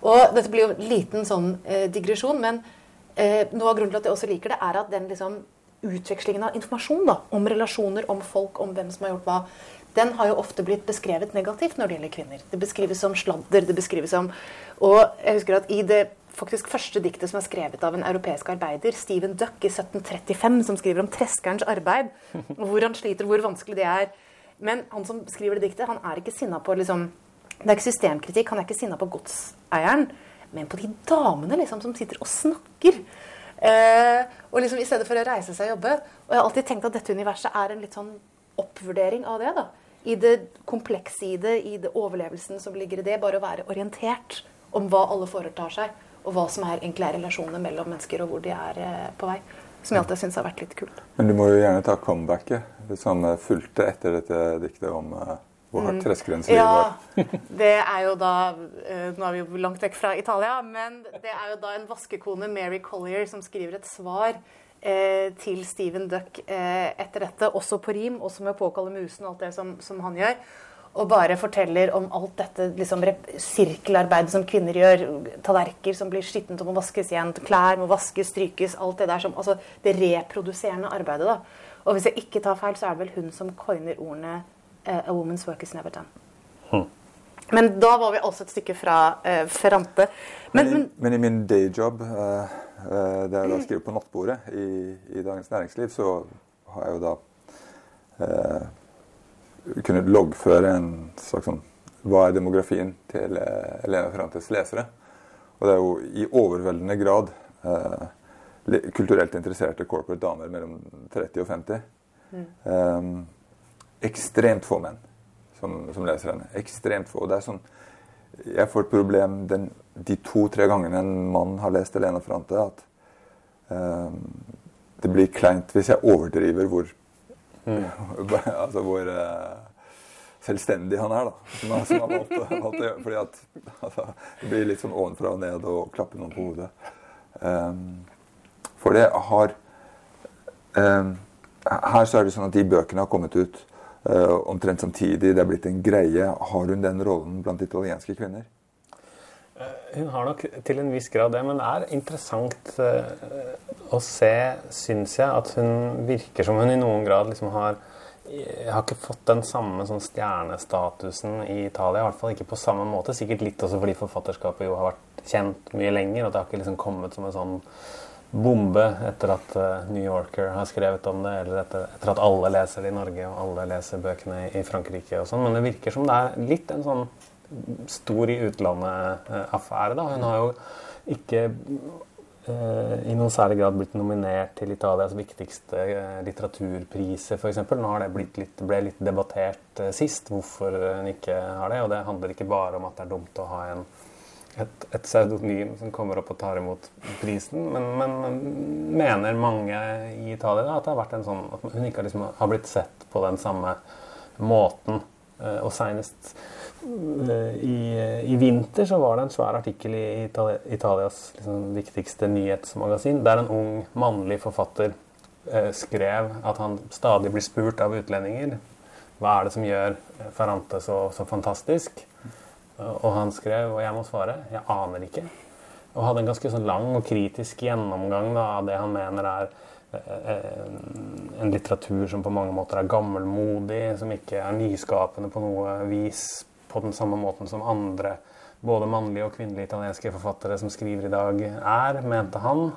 Og dette blir jo en liten sånn eh, digresjon, men eh, noe av grunnen til at jeg også liker det, er at den liksom, utvekslingen av informasjon da, om relasjoner, om folk, om hvem som har gjort hva, den har jo ofte blitt beskrevet negativt når det gjelder kvinner. Det beskrives som sladder. det beskrives som, Og jeg husker at i det faktisk første diktet som er skrevet av en europeisk arbeider, Stephen Duck, i 1735, som skriver om treskerens arbeid. Hvor han sliter, hvor vanskelig det er. Men han som skriver det diktet, han er ikke sinna på liksom, Det er ikke systemkritikk, han er ikke sinna på godseieren, men på de damene liksom, som sitter og snakker. Eh, og liksom I stedet for å reise seg og jobbe. Og jeg har alltid tenkt at dette universet er en litt sånn oppvurdering av det. da i det komplekse i det, i det overlevelsen som ligger i det. Bare å være orientert om hva alle foretar seg, og hva som er egentlig er relasjonene mellom mennesker, og hvor de er eh, på vei. Som jeg alltid syns har vært litt kult. Men du må jo gjerne ta comebacket. Som eh, fulgte etter dette diktet om uh, hvor hardt Treskerens liv var. Ja, det er jo da uh, Nå er vi jo langt vekk fra Italia, men det er jo da en vaskekone, Mary Collier, som skriver et svar eh, til Stephen Duck eh, etter dette, også på rim, også med å påkalle musen og alt det som, som han gjør. Og bare forteller om alt dette liksom, sirkelarbeidet som kvinner gjør. Tallerker som blir skittent og må vaskes igjen. Klær må vaskes, strykes. Alt det der som Altså det reproduserende arbeidet, da. Og hvis jeg ikke tar feil, så er det vel hun som coiner ordene uh, 'A woman's work is never done'. Hmm. Men da var vi altså et stykke fra uh, Ferrante. Men, men, men, i min dayjob, uh, uh, der jeg da skriver på nattbordet i, i, Dagens Næringsliv, så har jeg jo da uh, kunnet loggføre en slags sånn Hva er demografien til Elena Ferrantes lesere? Og det er jo i overveldende grad kulturelt interesserte corporate damer mellom 30 og 50. Mm. Eh, ekstremt få menn som, som leser henne. Ekstremt få. Og Det er sånn, jeg får et problem den, de to-tre gangene en mann har lest Elena Ferrante, at eh, det blir kleint hvis jeg overdriver hvor mm. altså hvor uh, selvstendig han er, da. Som, han, som han valgte, valgte. Fordi at altså, det blir litt sånn ovenfra og ned og klappe noen på hodet. Um, for det har um, Her så er det sånn at de bøkene har kommet ut uh, omtrent samtidig. Det er blitt en greie. Har hun den rollen blant italienske kvinner? Eh, hun har nok til en viss grad det, men det er interessant uh, å se, syns jeg, at hun virker som hun i noen grad liksom har jeg har ikke fått den samme sånn stjernestatusen i Italia. I hvert fall ikke på samme måte. Sikkert litt også fordi forfatterskapet jo har vært kjent mye lenger. Og det har ikke liksom kommet som en sånn bombe etter at uh, New Yorker har skrevet om det, eller etter, etter, at alle leser det i Norge og alle leser bøkene i Frankrike og sånn. Men det virker som det er litt en sånn stor i utlandet-affære. da. Hun har jo ikke uh, i noen særlig grad blitt nominert til Italias viktigste uh, litteraturpriser, f.eks. Nå har det blitt litt, ble litt debattert uh, sist, hvorfor hun ikke har det. Og det handler ikke bare om at det er dumt å ha en et, et pseudonym som kommer opp og tar imot prisen. Men, men mener mange i Italia da, at det har vært en sånn at hun ikke liksom har blitt sett på den samme måten. Eh, og seinest eh, i, i, vinter så var det en svær artikkel i Italia, Italias liksom, viktigste nyhetsmagasin, der en ung mannlig forfatter eh, skrev at han stadig blir spurt av utlendinger hva er det som gjør Ferrante så, så fantastisk. Og han skrev, og jeg må svare, jeg aner ikke. Og hadde en ganske sånn lang og kritisk gjennomgang da, av det han mener er eh, eh, en litteratur som på mange måter er gammelmodig, som ikke er nyskapende på noe vis på den samme måten som andre både mannlige og kvinnelige italienske forfattere som skriver i dag, er, mente han.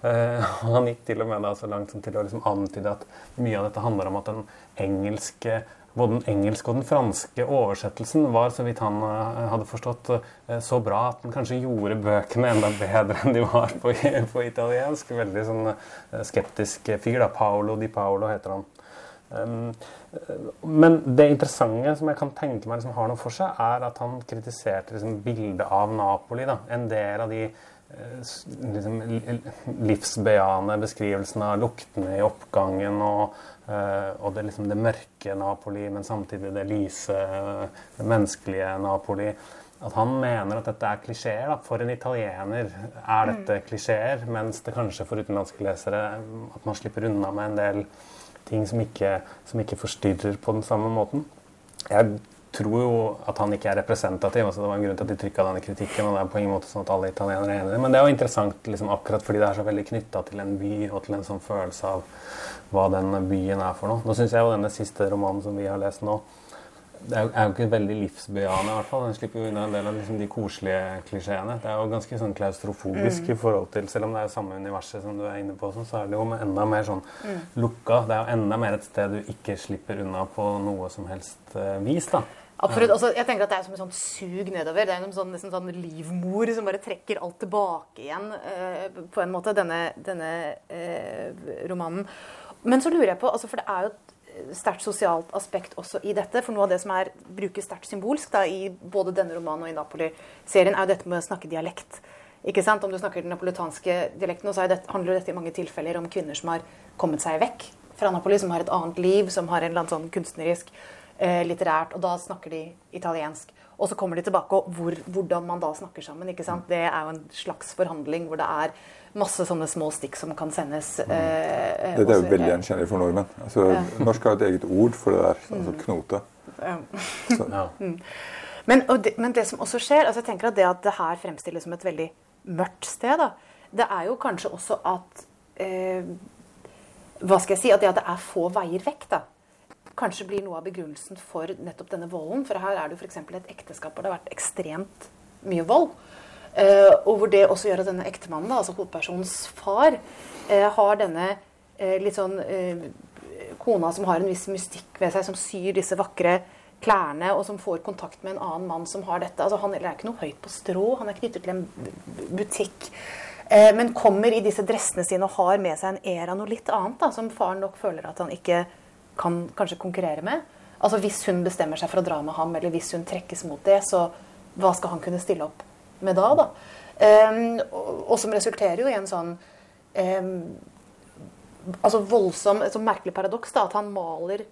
Uh, han gikk til og med da så langt som til å liksom antyde at mye av dette handler om at den engelske både den engelske og den franske oversettelsen var, så vidt han eh, hadde forstått, eh, så bra at den kanskje gjorde bøkene enda bedre enn de var på, på italiensk. Veldig sånn skeptisk fyr. da, Paolo di Paolo heter han. Um, men det interessante som jeg kan tenke meg liksom har noe for seg, er at han kritiserte liksom, bildet av Napoli. Da. En del av de liksom, livsbejaende beskrivelsene av luktene i oppgangen og Uh, og det, liksom det mørke Napoli, men samtidig det lyse, det menneskelige Napoli. At han mener at dette er klisjeer. For en italiener er dette mm. klisjeer, mens det kanskje for utenlandske lesere at man slipper unna med en del ting som ikke, som ikke forstyrrer på den samme måten. Jeg tror jo at han ikke er representativ. altså Det var en grunn til at de trykka denne kritikken. og det er på ingen måte sånn at alle italienere er enige. Men det er jo interessant liksom, akkurat fordi det er så veldig knytta til en by og til en sånn følelse av hva den byen er for noe. Nå syns jeg jo denne siste romanen som vi har lest nå, det er jo, er jo ikke veldig livsbejaende. i hvert fall. Den slipper jo unna en del av liksom, de koselige klisjeene. Det er jo ganske sånn klaustrofobisk mm. i forhold til Selv om det er samme universet som du er inne på, så er det jo enda mer sånn mm. lukka. Det er jo enda mer et sted du ikke slipper unna på noe som helst uh, vis. da. Absolutt. Altså, jeg tenker at Det er som et sånn sug nedover. Det er en sånn, sånn, sånn livmor som bare trekker alt tilbake igjen, uh, på en måte, denne, denne uh, romanen. Men så lurer jeg på, altså, for det er jo sterkt sosialt aspekt også i dette. For noe av det som er, brukes sterkt symbolsk da, i både denne romanen og i Napoli-serien, er jo dette med å snakke dialekt. Ikke sant? Om du snakker den napolitanske dialekten, så det, handler dette i mange tilfeller om kvinner som har kommet seg vekk fra Napoli, som har et annet liv, som har en eller annen sånn kunstnerisk, eh, litterært, og da snakker de italiensk. Og så kommer de tilbake, og hvor, hvordan man da snakker sammen. ikke sant? Det er jo en slags forhandling hvor det er masse sånne små stikk som kan sendes. Eh, eh Dette er jo veldig gjenkjennelig for nordmenn. Altså, ja. Norsk har et eget ord for det der. altså mm. knote. Ja. ja. Mm. Men, det, men, det, som også skjer altså jeg tenker at Det at det her fremstilles som et veldig mørkt sted, da, det er jo kanskje også at eh, Hva skal jeg si? At det at det er få veier vekk. da, kanskje blir noe av begrunnelsen for nettopp denne volden. For her er det jo f.eks. et ekteskap hvor det har vært ekstremt mye vold. Uh, og hvor det også gjør at denne ektemannen, altså hovedpersonens far, uh, har denne uh, litt sånn kona som har en viss mystikk ved seg, som syr disse vakre klærne, og som får kontakt med en annen mann som har dette. Altså, han er ikke noe høyt på strå, han er knyttet til en butikk. men kommer i disse dressene sine og har med seg en æra noe litt annet, da, som faren nok føler at han ikke kan kanskje konkurrere med. Altså Hvis hun bestemmer seg for å dra med ham, eller hvis hun trekkes mot det, så hva skal han kunne stille opp med da? da? Um, og, som resulterer jo i en sånn um, altså voldsom, et sånn merkelig paradoks. da, At han maler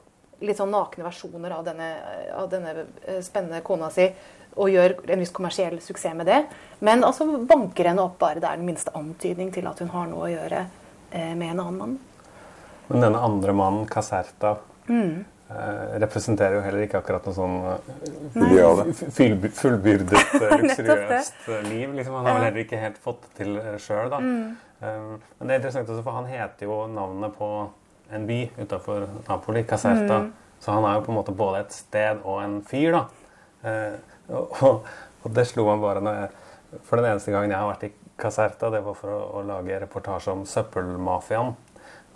litt sånn nakne versjoner av denne, av denne eh, spennende kona si og gjør en viss kommersiell suksess med det. Men altså banker henne opp bare det er den minste antydning til at hun har noe å gjøre eh, med en annen mann. Men denne andre mannen, Caserta, mm. eh, representerer jo heller ikke akkurat noe sånn uh, fullbyrdet, uh, luksuriøst liv. Liksom. Han har vel heller ikke helt fått det til sjøl, da. Mm. Um, men det er interessant også, for han heter jo navnet på en by utafor Napoli, Caserta. Mm. Så han er jo på en måte både et sted og en fyr, da. Og, og, og, det slo meg bare når jeg For den eneste gangen jeg har vært i Caserta, det var for å, å lage reportasje om søppelmafiaen.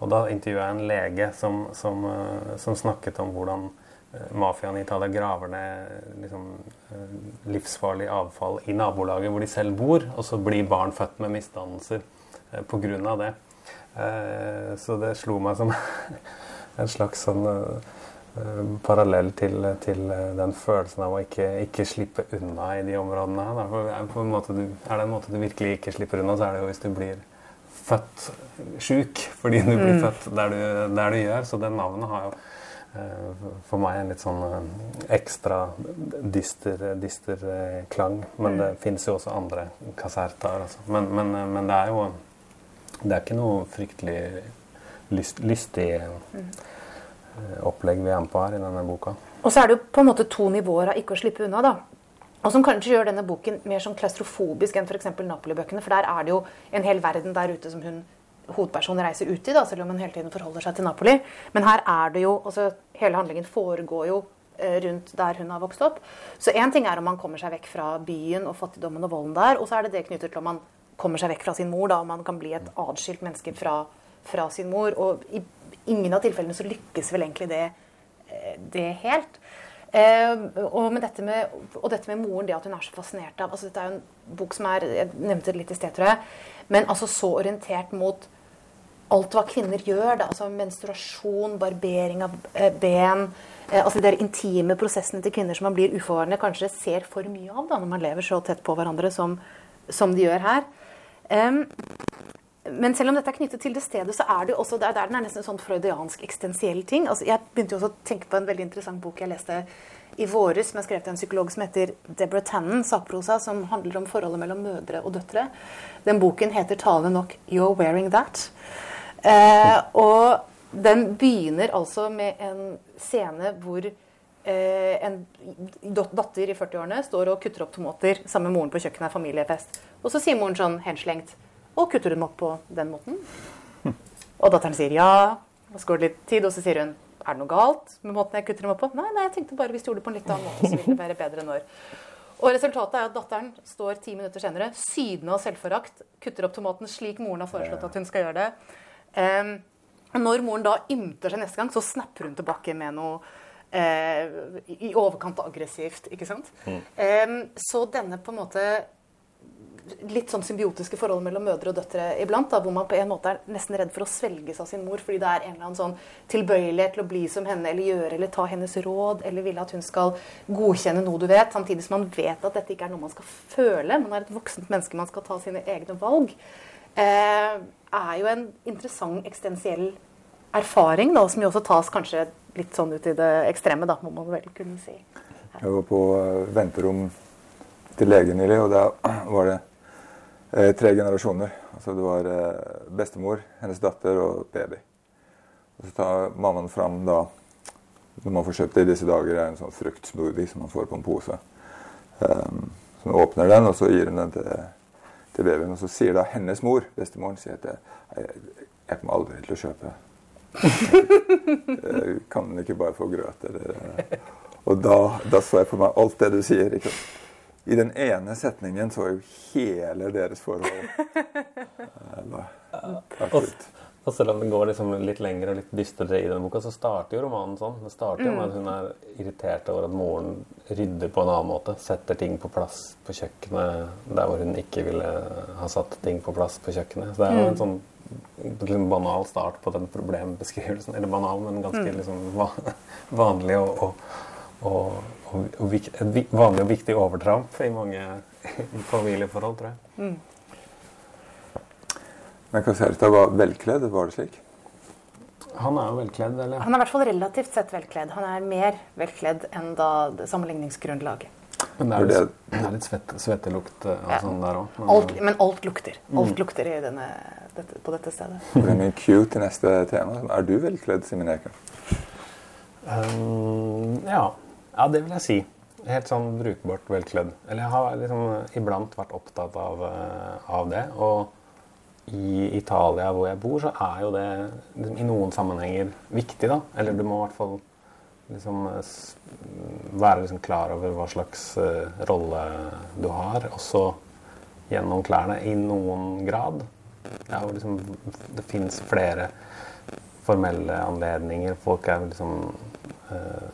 Og da intervjua jeg en lege som, som, eh, som, snakket om hvordan eh, mafiaen i Italia graver ned liksom, eh, livsfarlig avfall i nabolaget hvor de selv bor, og så blir barn født med misdannelser pga. det. Så det slo meg som en slags sånn parallell til, til, den følelsen av å ikke, ikke, slippe unna i de områdene. her. Er, det en måte du virkelig ikke slipper unna, så er det jo hvis du blir født sjuk fordi du blir mm. født der du, der du, gjør. Så det navnet har jo uh, for meg en litt sånn uh, ekstra dyster, dyster uh, klang. Men mm. det fins jo også andre kasertaer. Altså. Men, men, men, det er jo Det er ikke noe fryktelig lyst, lystig mm. opplegg vi er med på her i denne boka. Og så er det jo på en måte to nivåer av ikke å slippe unna. da. Og som kanskje gjør denne boken mer sånn klaustrofobisk enn f.eks. Napoli-bøkene. For der er det jo en hel verden der ute som hun hovedpersonen reiser ut i, da, selv om hun hele tiden forholder seg til Napoli. Men her er det jo altså Hele handlingen foregår jo eh, rundt der hun har vokst opp. Så én ting er om man kommer seg vekk fra byen og fattigdommen og volden der. Og så er det det knyttet til om man kommer seg vekk fra sin mor, da, om man kan bli et atskilt menneske fra, fra, sin mor. Og i ingen av tilfellene så lykkes vel egentlig det, eh, det helt. Eh, og, dette med, og, dette med, moren, det at hun er så fascinert av altså Dette er jo en bok som er Jeg nevnte det litt i sted, tror jeg. Men altså så orientert mot alt hva kvinner gjør. Da, altså Menstruasjon, barbering av eh, ben. Eh, altså De intime prosessene til kvinner som man blir uforvarende kanskje ser for mye av da, når man lever så tett på hverandre som, som de gjør her. Um, men selv om dette er knyttet til det stedet, så er det jo også der, der den er nesten en sånn freudiansk eksistensiell ting. Altså, jeg begynte jo også å tenke på en veldig interessant bok jeg leste i våres, som er skrevet av en psykolog som heter Deborah Tannen, sakprosa, som handler om forholdet mellom mødre og døtre. Den boken heter talende nok 'You're Wearing That'. Eh, og den begynner altså med en scene hvor eh, en datter i 40-årene står og kutter opp tomater sammen med moren på kjøkkenet, familiefest. Og så sier moren sånn henslengt og kutter hun opp på den måten. Og datteren sier ja. Og så går det litt tid, og så sier hun er det noe galt med måten jeg kutter dem opp på. Nei, nei, jeg tenkte bare hvis du gjorde det på en litt annen måte, så ville det være bedre når. Og resultatet er at datteren står ti minutter senere, sydende av selvforakt, kutter opp tomaten slik moren har foreslått at hun skal gjøre det. Um, når moren da ymter seg neste gang, så snapper hun tilbake med noe uh, i overkant aggressivt. ikke sant? Mm. Um, så denne på en måte litt sånn symbiotiske forhold mellom mødre og døtre iblant. Da, hvor man på en måte er nesten redd for å svelges av sin mor fordi det er en eller annen sånn tilbøyelighet til å bli som henne eller gjøre eller ta hennes råd eller ville at hun skal godkjenne noe du vet, samtidig som man vet at dette ikke er noe man skal føle. Man er et voksent menneske, man skal ta sine egne valg. Eh, er jo en interessant eksistensiell erfaring, da, som jo også tas kanskje litt sånn ut i det ekstreme, da, må man vel kunne si. Jeg var på eh, venterom til legen nylig, og da var det eh, tre generasjoner. Altså det var eh, bestemor, hennes datter og baby. Og så tar mammaen fram da Når man får kjøpt det i disse dager, er en sånn fruktsmoothie som man får på en pose. Um, så hun åpner den, og så gir hun den til, til babyen. Og så sier da hennes mor, bestemoren, sier at jeg, jeg kommer aldri til å kjøpe kan den ikke bare få grøt? Eller, og da, da, så jeg for meg alt det du sier. Ikke? I den ene setningen så jo hele deres forhold og, og selv om det går liksom litt lengre og litt dystrere i den boka, så starter jo romanen sånn. Det starter jo med at hun er irritert over at moren rydder på en annen måte. Setter ting på plass på kjøkkenet der hvor hun ikke ville ha satt ting på plass på kjøkkenet. Så det er jo en sånn liksom banal start på den problembeskrivelsen. Eller banal, men ganske mm. liksom, vanlig og, og, og, og, et vanlig og viktig overtramp i mange familieforhold, tror jeg. Mm. Men Caserta var velkledd, var det slik? Han er jo velkledd, eller? Han er i hvert fall relativt sett velkledd. Han er mer velkledd enn da sammenligningsgrunnlaget. Men det er litt, det er litt svette, svettelukt og ja. sånn der òg. Men, men, alt lukter. Alt mm. lukter denne, dette, på dette stedet. Det er mye cue til neste tema. Er du velkledd, Simen Eken? Um, ja. Ja, det vil jeg si. Helt sånn brukbart velkledd. Eller jeg har liksom iblant vært opptatt av, uh, av det. Og i Italia, hvor jeg bor, så er jo det liksom, i noen sammenhenger viktig, da. Eller du må i hvert fall liksom være liksom klar over hva slags uh, rolle du har. Også gjennom klærne i noen grad. Ja, liksom, det fins flere formelle anledninger. Folk er liksom øh,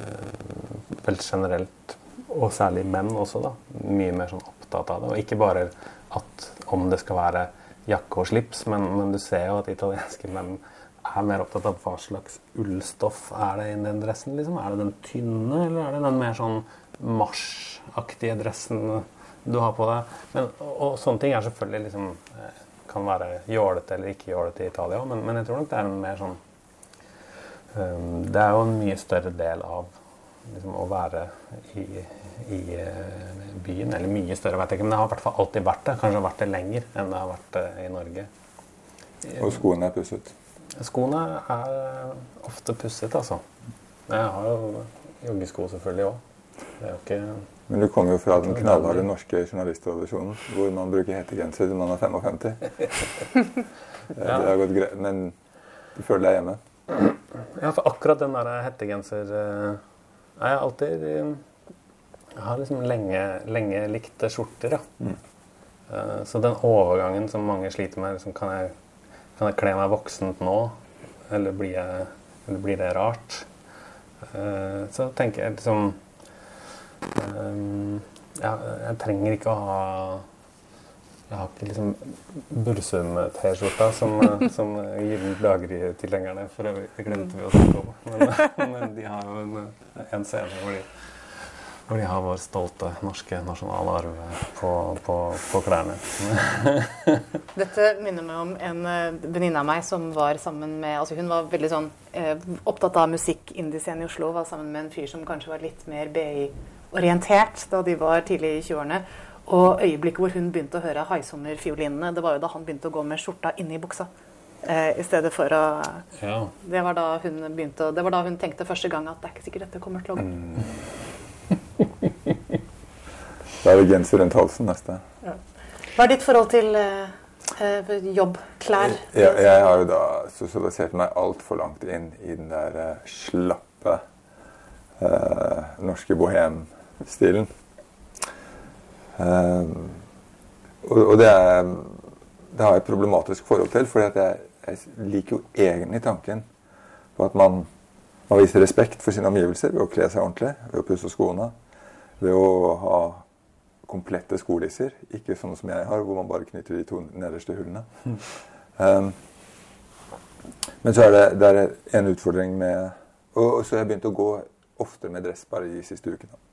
øh, Vel generelt, og særlig menn også, da, mye mer sånn opptatt av det. Og ikke bare at om det skal være jakke og slips, men, men du ser jo at italienske menn er mer opptatt av hva slags ullstoff er det i den dressen. Liksom. Er det den tynne, eller er det den mer sånn marsjaktige dressen du har på deg? Men, og, og, sånne ting er selvfølgelig liksom eh, kan være jålete eller ikke jålete i Italia men, men, jeg tror nok det er en mer sånn Det er jo en mye større del av liksom, å være i, i uh, byen. Eller mye større, vet jeg ikke, men det har i hvert fall alltid vært det. Kanskje vært det lenger enn det har vært det i Norge. Og skoene er pusset? Skoene er ofte pusset, altså. Jeg har jo joggesko selvfølgelig òg. Men du kommer jo fra den knallharde norske journalisttradisjonen, hvor man bruker hettegenser til man er 55. Det har gått greit, men du føler deg hjemme? Ja, for akkurat den der hettegenser eh, Jeg har alltid eh, Jeg har liksom lenge, lenge likt skjorter, ja. Mm. Eh, så den overgangen som mange sliter med liksom, kan, jeg, kan jeg kle meg voksent nå? Eller blir, jeg, eller blir det rart? Så tenker jeg liksom ja, jeg trenger ikke å ha Jeg har ikke liksom Bursum-T-skjorta som, som Gyllent daggry-tilhengerne for øvrig. Det glemte vi å snakke om. Men, men de har jo en, en scene hvor de, hvor de har vår stolte norske nasjonalarv på, på, på klærne. Dette minner meg om en eh, venninne av meg som var sammen med altså Hun var veldig sånn eh, opptatt av musikk, indiescene i Oslo. Var sammen med en fyr som kanskje var litt mer BI orientert da de var tidlig i 20-årene. Og øyeblikket hvor hun begynte å høre Haisommer-fiolinene, det var jo da han begynte å gå med skjorta inni buksa. Eh, I stedet for å ja. det, var da hun begynte, det var da hun tenkte første gang at det er ikke sikkert dette kommer til å gå. Mm. da er det genser rundt halsen neste. Ja. Hva er ditt forhold til eh, eh jobb, klær? Jeg, jeg, har jo da sosialisert meg altfor langt inn i den der uh, slappe eh, norske bohemstilen. Uh, og, det, er, det, har jeg et problematisk forhold til, for jeg, jeg, liker jo egentlig tanken på at man, man, viser respekt for sine omgivelser ved å kle seg ordentlig, ved å pusse skoene, ved å ha komplette skolisser. Ikke sånne som jeg har, hvor man bare knytter de to nederste hullene. Um, men så er det, det er en utfordring med Og, og så har jeg begynt å gå oftere med dress bare de siste ukene.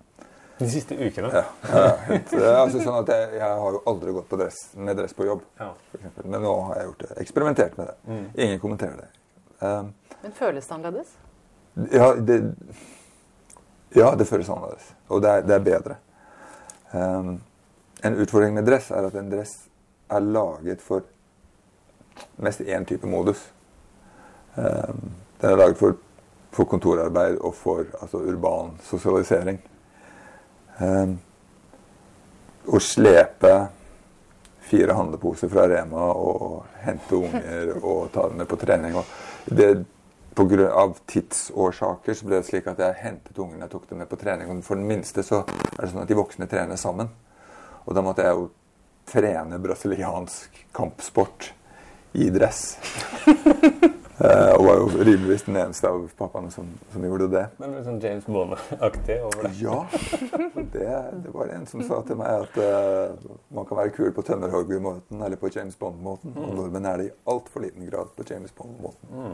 De siste ukene? Ja. ja helt, altså sånn at jeg, jeg, har jo aldri gått dress, med dress på jobb, Ja. Men nå har jeg gjort det. Eksperimentert med det. Mm. Ingen kommenterer det. Um, Men føles det annerledes? ja, det, ja, det føles annerledes. Og det er, det er bedre. Um, en utfordring med dress er at en dress er laget for mest én type modus. Um, den er laget for, for kontorarbeid og for altså, urban sosialisering. Um, å slepe fire handleposer fra Rema og hente unger og ta dem med på trening det, på grunn av tidsårsaker så ble det slik at jeg hentet ungene og tok dem med på trening. Og for den minste så er det sånn at de voksne trener sammen. Og da måtte jeg jo trene brasiliansk kampsport i dress. Eh, og var jo rimeligvis den eneste av pappaene som, som gjorde det. Men litt sånn James Bond-aktig over det. Ja. Det, det var en som sa til meg at uh, man kan være kul på tømmerhoggermåten eller på James Bond-måten. Og nordmenn er det i altfor liten grad på James Bond-måten.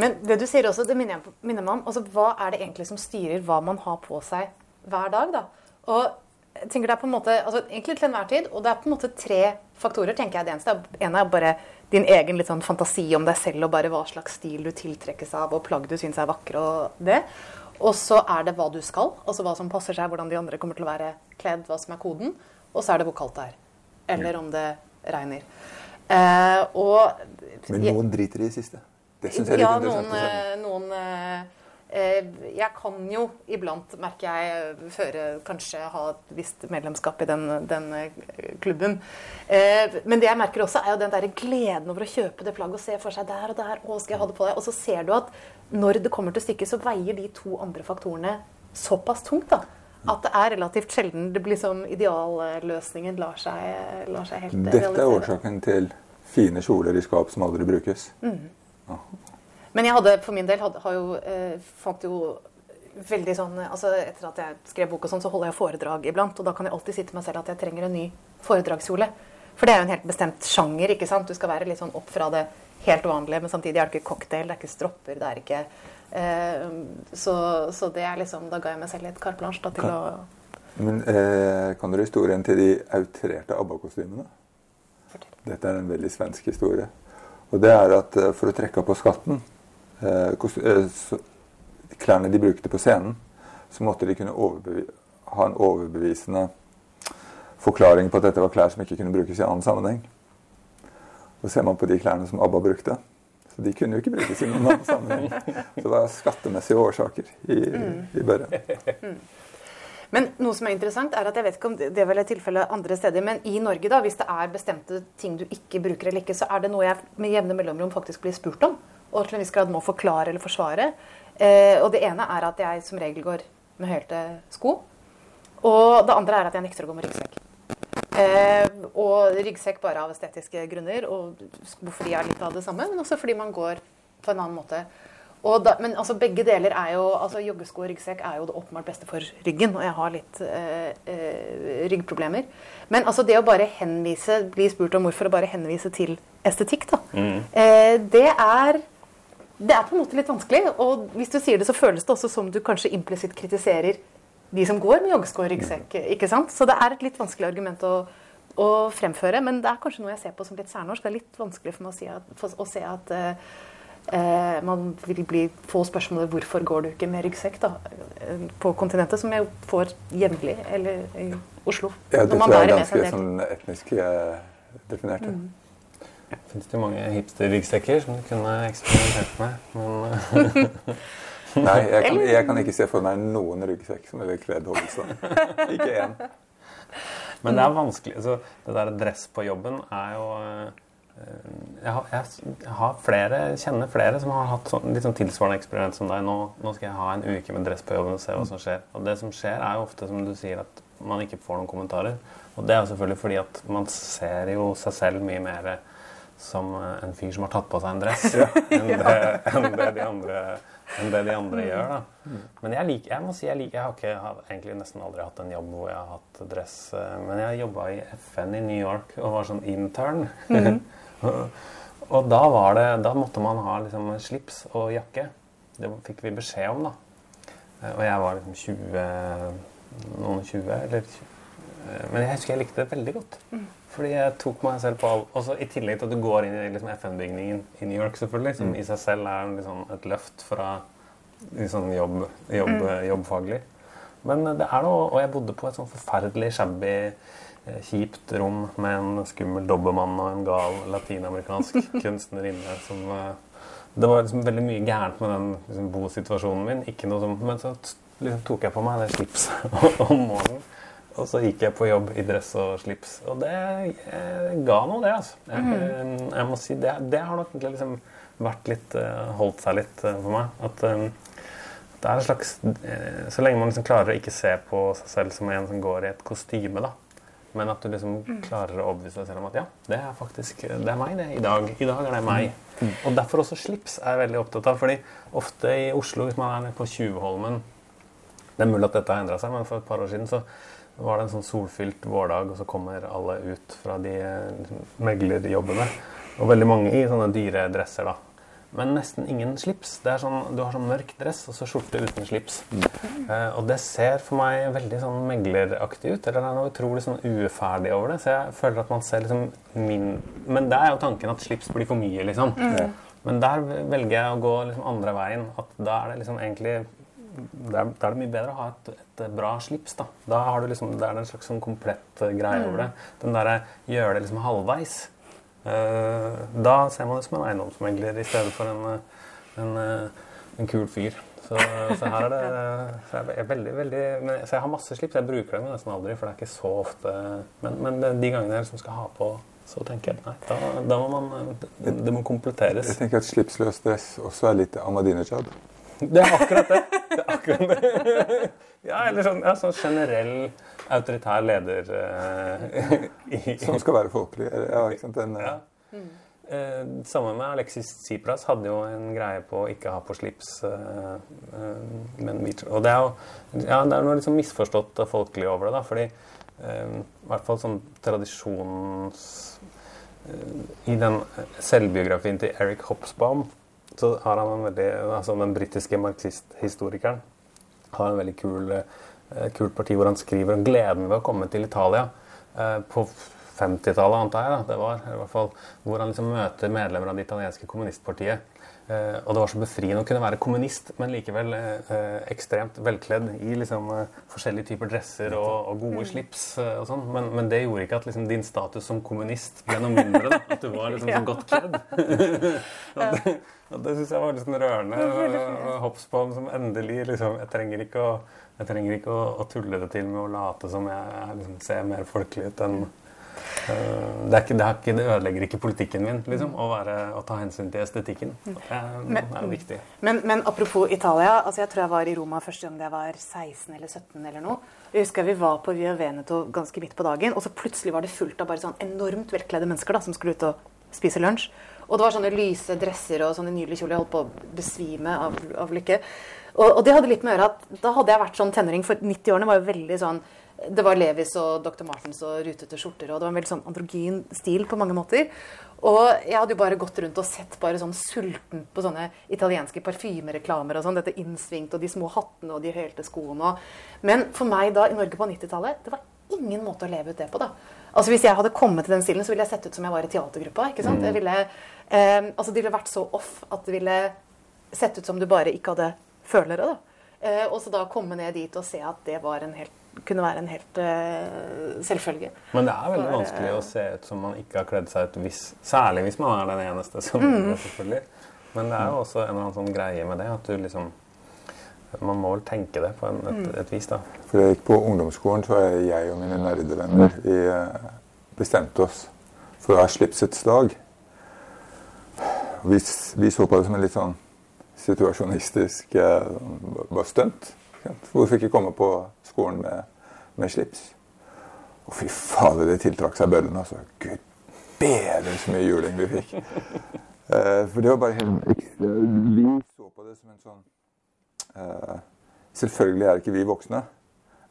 Men det du sier også, det minner, jeg, minner meg om. Altså, hva er det egentlig som styrer hva man har på seg hver dag? da? Og jeg tenker det er på en måte, altså egentlig til enhver tid, og det er på en måte tre faktorer. tenker jeg Det eneste En ene er bare din egen litt sånn fantasi om deg selv og bare hva slags stil du tiltrekkes av, og plagg du syns er vakre og det. Og så er det hva du skal, altså hva som passer seg, hvordan de andre kommer til å være kledd, hva som er koden. Og så er det hvor kaldt det er. Eller om det regner. Eh, og Men noen driter i det siste. Det syns jeg er ja, litt noen, interessant. å se. eh, noen eh, Jeg kan jo iblant, merker jeg, føre kanskje ha et visst medlemskap i den, den eh, klubben. Eh, men det jeg merker også, er jo den der gleden over å kjøpe det plagget og se for seg der og der. Å, skal jeg ha det på deg? Og så ser du at når det kommer til stykket, så veier de to andre faktorene såpass tungt. da. At det er relativt sjelden det blir som idealløsningen lar seg, lar seg helt Dette er årsaken til fine kjoler i skap som aldri brukes. Men jeg hadde for min del hadde, har jo, eh, fant jo veldig sånn altså Etter at jeg skrev bok, og sånn, så holder jeg foredrag iblant. Og da kan jeg alltid si til meg selv at jeg trenger en ny foredragskjole. For det er jo en helt bestemt sjanger. ikke sant? Du skal være litt sånn opp fra det helt vanlige, men samtidig er det ikke cocktail, det er ikke stropper, det er ikke eh, så, så det er liksom Da ga jeg meg selv litt carte blanche da, til Kan- å Men eh, kan dere historien til de outrerte ABBA-kostymene? Dette er en veldig svensk historie. Og det er at eh, for å trekke opp på skatten eh, eh, Klærne de brukte på scenen, så måtte de kunne ha en overbevisende forklaring på at dette var klær som ikke kunne brukes i annen sammenheng. Og ser man på de klærne som ABBA brukte, så de kunne jo ikke brukes i noen annen sammenheng. Så det var skattemessige årsaker i, i børen. Men noe som er interessant, er at jeg vet ikke om det er vel et tilfelle andre steder, men i Norge, da, hvis det er bestemte ting du ikke bruker eller ikke, så er det noe jeg med jevne mellomrom faktisk blir spurt om. Og til en viss grad må forklare eller forsvare. Eh, og det ene er at jeg som regel går med hølte sko. Og det andre er at jeg nekter å gå med ryggsekk. Eh, og ryggsekk bare av estetiske grunner, og fordi jeg er litt av det samme, men også fordi man går på en annen måte. Da, men altså, begge deler er jo altså Joggesko og ryggsekk er jo det åpenbart beste for ryggen. Og jeg har litt eh, eh, ryggproblemer. Men altså det å bare henvise, bli spurt om hvorfor å bare henvise til estetikk, da. Eh, det er det er på en måte litt vanskelig. Og hvis du sier det, så føles det også som du kanskje implisitt kritiserer de som går med joggesko og ryggsekk. ikke sant? Så det er et litt vanskelig argument å, å fremføre. Men det er kanskje noe jeg ser på som litt særnorsk. Det er litt vanskelig for meg å, si at, for, å se at eh, eh, man vil bli, få spørsmålet 'hvorfor går du ikke med ryggsekk' da, på kontinentet, som jeg får jevnlig, eller i Oslo. Ja, det tror jeg er ganske sånn etnisk eh, definert. ja. Fins det mange hipster-ryggsekker som du kunne eksperimentert med. Men eh, Nei, jeg kan, jeg kan ikke se for meg noen ryggsekk som ville kledd Hobbelstad. Ikke én. Men det er vanskelig. Så det der dress på jobben er jo eh, jeg har, jeg har flere, kjenner flere som har hatt sånn, litt sånn tilsvarende eksperiment som deg. Nå, nå skal jeg ha en uke med dress på jobben og se hva som skjer. Og det som skjer, er jo ofte som du sier, at man ikke får noen kommentarer. Og det er jo selvfølgelig fordi at man ser jo seg selv mye mer som eh, en fyr som har tatt på seg en dress, enn, det, enn det de andre enn det de andre gjør. da. Men jeg, liker, jeg må si jeg, liker, jeg har, ikke, har egentlig nesten aldri hatt en jobb hvor jeg har hatt dress. eh, Men jeg jobba i FN i New York og var sånn intern. og da var det, da måtte man ha liksom slips og jakke. Det fikk vi beskjed om, da. Eh, Og jeg var liksom 20 Noen 20, eller Men jeg husker jeg likte det veldig godt. Fordi jeg tok meg selv på. Også I tillegg til at du går inn i liksom FN-bygningen i New York, selvfølgelig, som i seg selv er liksom et løft fra liksom jobb, jobb, jobbfaglig. Men det er noe Og jeg bodde på et sånn forferdelig shabby, eh, kjipt rom med en skummel dobbermann og en gal latinamerikansk kunstnerinne som eh, Det var liksom veldig mye gærent med den liksom, bosituasjonen min. Ikke noe som, men så liksom, tok jeg på meg det slipset om morgenen. Og så gikk jeg på jobb i dress og slips. Og det ga noe, det. altså. Jeg, eh, jeg må si, det, det har nok egentlig liksom vært litt, eh, holdt seg litt eh, for meg. At det er en slags Så lenge man liksom klarer å ikke se på seg selv som en som går i et kostyme, da. Men at du liksom klarer å overbevise deg selv om at ja, det er faktisk det er meg det i dag. I dag er det meg. Og derfor også slips er jeg veldig opptatt av. fordi ofte i Oslo, hvis man er på Tjuvholmen Det er mulig at dette har endra seg, men for et par år siden så var det en sånn solfylt vårdag, og så kommer alle ut fra de liksom, meglerjobbene. Og veldig mange i sånne dyre dresser, da. Men nesten ingen slips. Det er sånn, du har sånn mørk dress og så skjorte uten slips. Eh, og det ser for meg veldig sånn megleraktig ut. Eller det er noe utrolig sånn uferdig over det. Så jeg føler at man ser liksom min Men det er jo tanken at slips blir for mye, liksom. Men der velger jeg å gå liksom andre veien. At da er det liksom egentlig da er, er det mye bedre å ha et, et bra slips. Da Da har du liksom, det er det en slags sånn komplett greie greie over det. Den derre gjøre det liksom halvveis. Uh, da ser man det som en eiendomsmegler i stedet for en, eh, en, eh, en kul fyr. Så, så her er det så jeg er veldig, veldig, men, Så jeg har masse slips. Jeg bruker dem nesten aldri, for det er ikke så ofte Men, men de gangene jeg liksom skal ha på, så tenker jeg nei, da, da må man Det, det må kompletteres. Jeg tenker at slipsløs dress også er litt Ahmadinejad. Det er akkurat det. Akkurat det. Ja, eller sånn, ja, sånn generell autoritær leder eh, i, Som skal være folkelig. Ja, ikke sant? Den, ja. Eh, Sammen med Alexis Tsipras hadde jo en greie på å ikke ha på slips. Eh, eh, men vi, og det er jo ja, det er noe liksom misforstått og folkelig over det. da, fordi eh, i hvert fall sånn tradisjons... eh, I den selvbiografien til Eric Hobsbawm så har han en veldig, altså den britiske marxist-historikeren har en veldig kul, eh, kult parti hvor han skriver om gleden ved å komme til Italia eh, på 50-tallet, antar jeg. da, det var i hvert fall, Hvor han liksom møter medlemmer av det italienske kommunistpartiet. Eh, og det var så befriende å kunne være kommunist, men likevel eh, eh, ekstremt velkledd i liksom forskjellige typer dresser og, og gode slips eh, og sånn. Men, men det gjorde ikke at liksom din status som kommunist ble noe mindre. da, At du var liksom så godt kledd. og det, og det syns jeg var liksom rørende. Hopsbom som endelig liksom Jeg trenger ikke å, jeg trenger ikke å, å tulle det til med å late som jeg, jeg liksom ser mer folkelig ut enn det, ikke, det, ikke, det ødelegger ikke politikken min liksom, å, være, å ta hensyn til estetikken. Det er, Men- er viktig. Men, men apropos Italia. altså Jeg tror jeg var i Roma første gang jeg var 16 eller 17 eller noe. Jeg husker Vi var på Via Veneto ganske midt på dagen, og så plutselig var det fullt av bare sånn enormt velkledde mennesker da, som skulle ut og spise lunsj. Og det var sånne lyse dresser og sånne nydelige kjoler. Jeg holdt på å besvime av, av lykke. Og, og det hadde litt med å gjøre at da hadde jeg vært sånn tenåring, for 90-årene var jo veldig sånn det var Levis og Dr. Martens og rutete skjorter. og Det var en veldig sånn androgyn stil på mange måter. Og jeg hadde jo bare gått rundt og sett bare sånn sulten på sånne italienske parfymereklamer og sånn. Dette innsvingt og de små hattene og de hølte skoene. og- Men for meg da i Norge på 90-tallet, det var ingen måte å leve ut det på, da. Altså Hvis jeg hadde kommet til den stilen, så ville jeg sett ut som jeg var i teatergruppa. ikke sant? Jeg ville, eh, altså Det ville vært så off at det ville sett ut som du bare ikke hadde følere. da. Eh, og så da komme ned dit og se at det var en helt, kunne være en helt uh, selvfølge. Men det er veldig For, vanskelig eh, å se ut som man ikke har kledd seg ut, hvis, særlig hvis man er den eneste som Mm. gjør det, selvfølgelig. Men det er jo også en eller annen sånn greie med det, at du liksom Man må vel tenke det på en, et, Mm. et vis, da. For jeg gikk på ungdomsskolen, så jeg og mine nerdevenner Vi eh, bestemte oss for å ha slipsets dag. Vi, vi så på det som en litt sånn situasjonistisk eh, bare stunt. Hvorfor ikke komme på skolen med, med slips? Og fy fader, det tiltrakk seg bøllene, altså. Gud bedre så mye juling vi fikk. Uh, for det var bare helt Vi så på det som en sånn uh, Selvfølgelig er ikke vi voksne.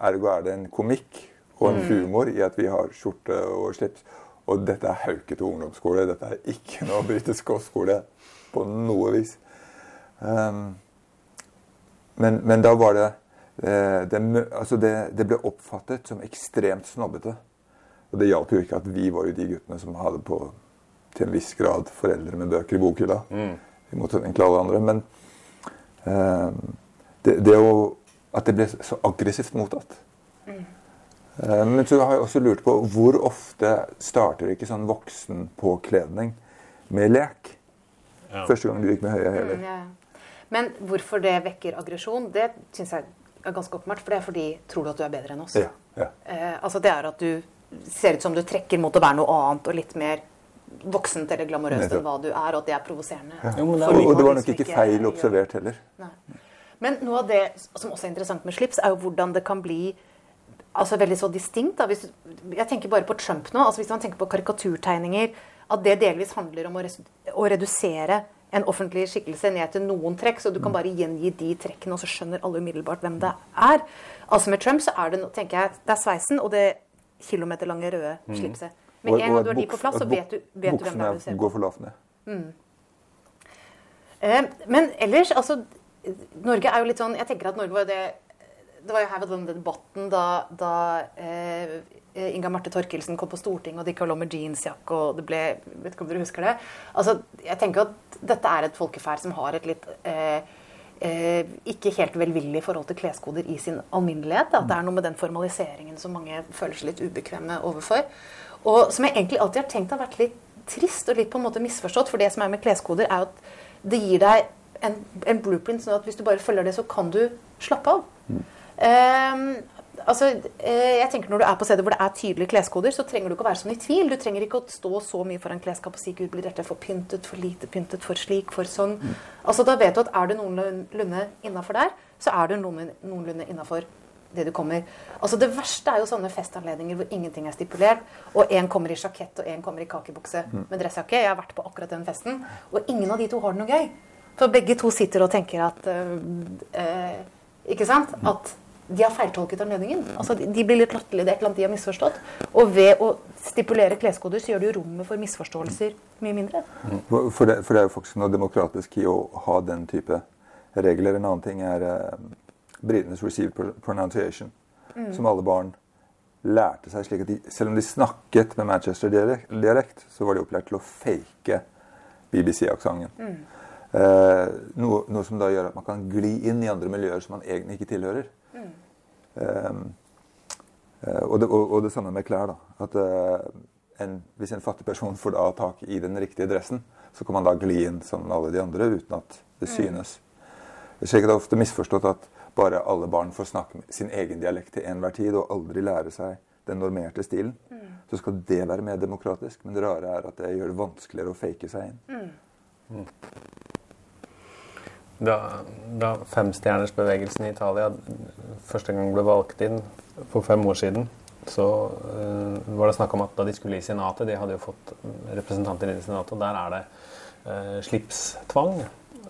Ergo er det en komikk og en humor i at vi har skjorte og slips. Og dette er Haukete ungdomsskole. Dette er ikke noe britisk kostskole på noe vis. Um, men, men da var det det, altså det, det ble oppfattet som ekstremt snobbete. Og det hjalp jo ikke at vi var jo de guttene som hadde på til en viss grad foreldre med bøker i bokhylla. I motsetning til alle andre. Men eh, det, det å, at det ble så aggressivt mottatt. Eh, men så har jeg også lurt på hvor ofte starter ikke sånn voksenpåkledning med lek? Ja. Første gang du gikk med høye hæler. Mm, ja, ja. Men hvorfor det vekker aggresjon, det syns jeg er ganske åpenbart. For det er fordi tror du at du er bedre enn oss. Ja, ja. Eh, altså det er at du ser ut som du trekker mot å være noe annet og litt mer voksent eller glamorøst enn hva du er, og at det er provoserende. Jo, det er Og, og det var nok ikke feil observert heller. Nei. Men noe av det som også er interessant med slips, er jo hvordan det kan bli altså veldig så distinkt. Da. Hvis, jeg tenker bare på Trump nå. altså Hvis man tenker på karikaturtegninger, at det delvis handler om å, res å redusere en offentlig skikkelse ned til noen trekk, så du Mm. kan bare gjengi de trekkene, og så skjønner alle umiddelbart hvem det er. Altså Med Trump så er det, tenker jeg, det er sveisen og det kilometerlange røde slipset. Med Mm. Og- en gang du har de på plass, så vet du, vet du hvem det er du ser på. går for lavt ned. Eh, men ellers, altså Norge er jo litt sånn Jeg tenker at Norge var det Det var jo her ved denne debatten da, da eh, Inga Marte Torkelsen kom på Stortinget, og de lå med jeansjakke, og det ble Vet ikke om dere husker det? Altså, jeg tenker at dette er et folkeferd som har et litt eh, eh, ikke helt velvillig forhold til kleskoder i sin alminnelighet. At det er noe med den formaliseringen som mange føler seg litt ubekvemme overfor. Og som jeg egentlig alltid har tenkt har vært litt trist og litt på en måte misforstått. For det som er med kleskoder, er at det gir deg en, en blueprint, sånn at hvis du bare følger det, så kan du slappe av. Ehm, altså, eh, jeg tenker Når du er på steder hvor det er tydelige kleskoder, så trenger du ikke å være sånn i tvil. Du trenger ikke å stå så mye foran klesskap og si Gud, blir dette for pyntet, for lite pyntet, for slik, for sånn. Altså, Da vet du at er du noenlunde innafor der, så er du noenlunde innafor det du kommer. Altså Det verste er jo sånne festanledninger hvor ingenting er stipulert, og én kommer i sjakett og én kommer i kakebukse med dressjakke. Jeg har vært på akkurat den festen, og ingen av de to har det noe gøy. For begge to sitter og tenker at øh, øh, Ikke sant? At de har feiltolket anledningen. Altså, de- blir litt latterlige. Det er et eller annet de har misforstått. Og ved å stipulere kleskoder, så gjør du rommet for misforståelser mye mindre. For det, for det er jo faktisk noe demokratisk i å ha den type regler. En annen ting er eh, britenes received pronunciation, pronunciation, som alle barn lærte seg slik at de, selv om de snakket med Manchester-dialekt, så var de opplært til å fake BBC-aksenten. Eh, noe, noe som da gjør at man kan gli inn i andre miljøer som man egentlig ikke tilhører. Eh, eh, og, det, og, og det samme med klær. da. At eh, en, Hvis en fattig person får da tak i den riktige dressen, så kan man da gli inn som alle de andre uten at det synes. Slik jeg det er ofte misforstått at bare alle barn får snakke sin egen dialekt til enhver tid og aldri lære seg den normerte stilen. Så skal det være mer demokratisk. Men det rare er at det gjør det vanskeligere å fake seg inn. Da, da femstjernersbevegelsen i Italia første gang ble valgt inn for fem år siden, så uh, var det snakk om at da de skulle i Senatet De hadde jo fått representanter inn i Senatet, og der er det uh, slipstvang.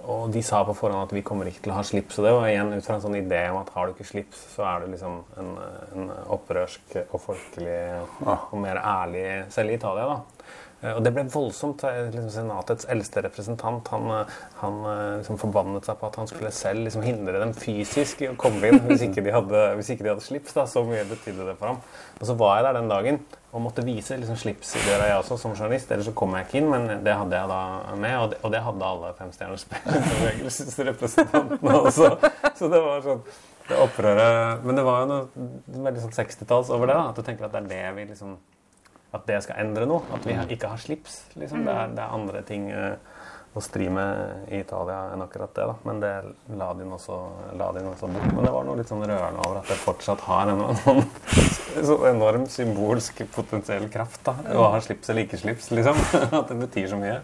Og de sa på forhånd at vi kommer ikke til å ha slips. Og det var igjen ut fra en sånn idé om at har du ikke slips, så er du liksom en, en opprørsk og folkelig og mer ærlig selv i Italia. da. Eh, Og det ble voldsomt. Eh, Liksom, senatets eldste representant han, eh, han liksom forbannet seg på at han skulle selv liksom, hindre dem fysisk i å komme inn hvis ikke de hadde, ikke de hadde slips. da, Så mye betydde det for ham. Og så var jeg der den dagen og måtte vise liksom, slips i døra, jeg også, som journalist. Ellers så kom jeg ikke inn, men det hadde jeg da med. Og det, og det hadde alle femstjernersbevegelsesrepresentantene også. Så det var sånn det opprøret Men det var jo noe veldig sånn 60-talls over det. da, At du tenker at det er det vi liksom at det skal endre noe. At vi ikke har slips. Liksom. Det, er, det er andre ting eh, å stri med i Italia enn akkurat det. da. Men det la de nå også, la de også bort. Men det var noe litt sånn rørende over at det fortsatt har en, sånn, så enorm symbolsk potensiell kraft. da, Å ha slips eller ikke slips, liksom. At det betyr så mye.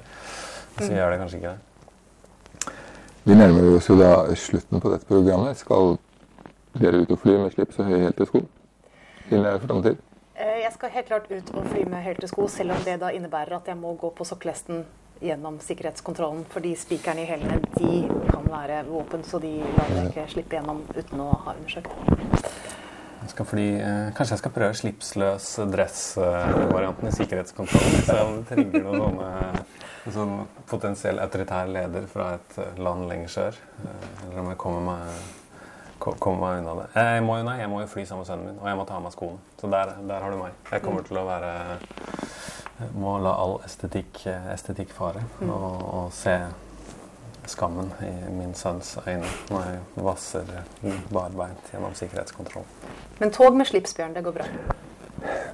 Så gjør det kanskje ikke det. Vi nærmer oss jo da slutten på dette programmet. Skal dere ut og fly med slips og høye hælte sko Til nær framtid? Eh, Jeg skal helt klart ut og fly med hælte sko, selv om det da innebærer at jeg må gå på sokkelesten gjennom sikkerhetskontrollen. Fordi spikerne i hælene de kan være våpen, så de lar deg ikke slippe gjennom uten å ha undersøkt. Jeg skal fly, eh, kanskje jeg skal prøve slipsløs dress-varianten i sikkerhetskontrollen. Se om det trigger noen sånne sånn potensiell autoritær leder fra et eh, land lenger sør. Eh, eller om jeg kommer meg, ko- meg unna det. Jeg må jo nei, jeg må jo fly sammen med sønnen min, og jeg må ta av meg skoene. Så der, der har du meg. Jeg kommer til å være Må la all estetikk, estetikk fare. Og, og se skammen i min sønns øyne når jeg vasser barbeint gjennom sikkerhetskontroll. Men tog med slips, Bjørn, det går bra.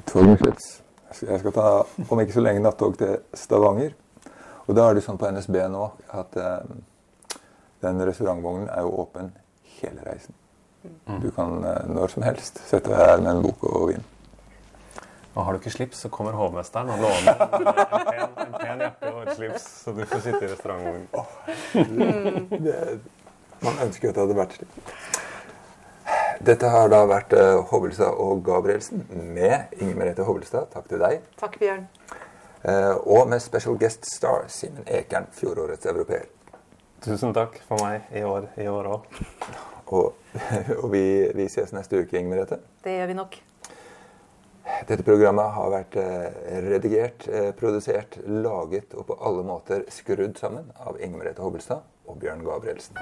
Tog med slips. Jeg skal ta om ikke så lenge nattog til Stavanger. Og da er det sånn på NSB nå at eh, den restaurantvognen er jo åpen hele reisen. Du kan eh, når som helst sette deg her med en bok og vin. Og har du ikke slips, så kommer hovmesteren og låner en, en, pen, en pen jakke og et slips, så du får sitte i restaurantvognen. Oh, man ønsker jo at det hadde vært slik. Dette har da vært eh, Hovelstad og Gabrielsen med Inger Merete Hovelstad. Takk til deg. Takk, Bjørn. Eh, og med special guest star Simen Ekern, fjorårets europeer. Tusen takk for meg i år i år òg. Og, og vi, vi ses neste uke, Inger Merete. Det gjør vi nok. Dette programmet har vært eh, redigert, eh, produsert, laget og på alle måter skrudd sammen av Inger Merete Hobbelstad og Bjørn Gabrielsen.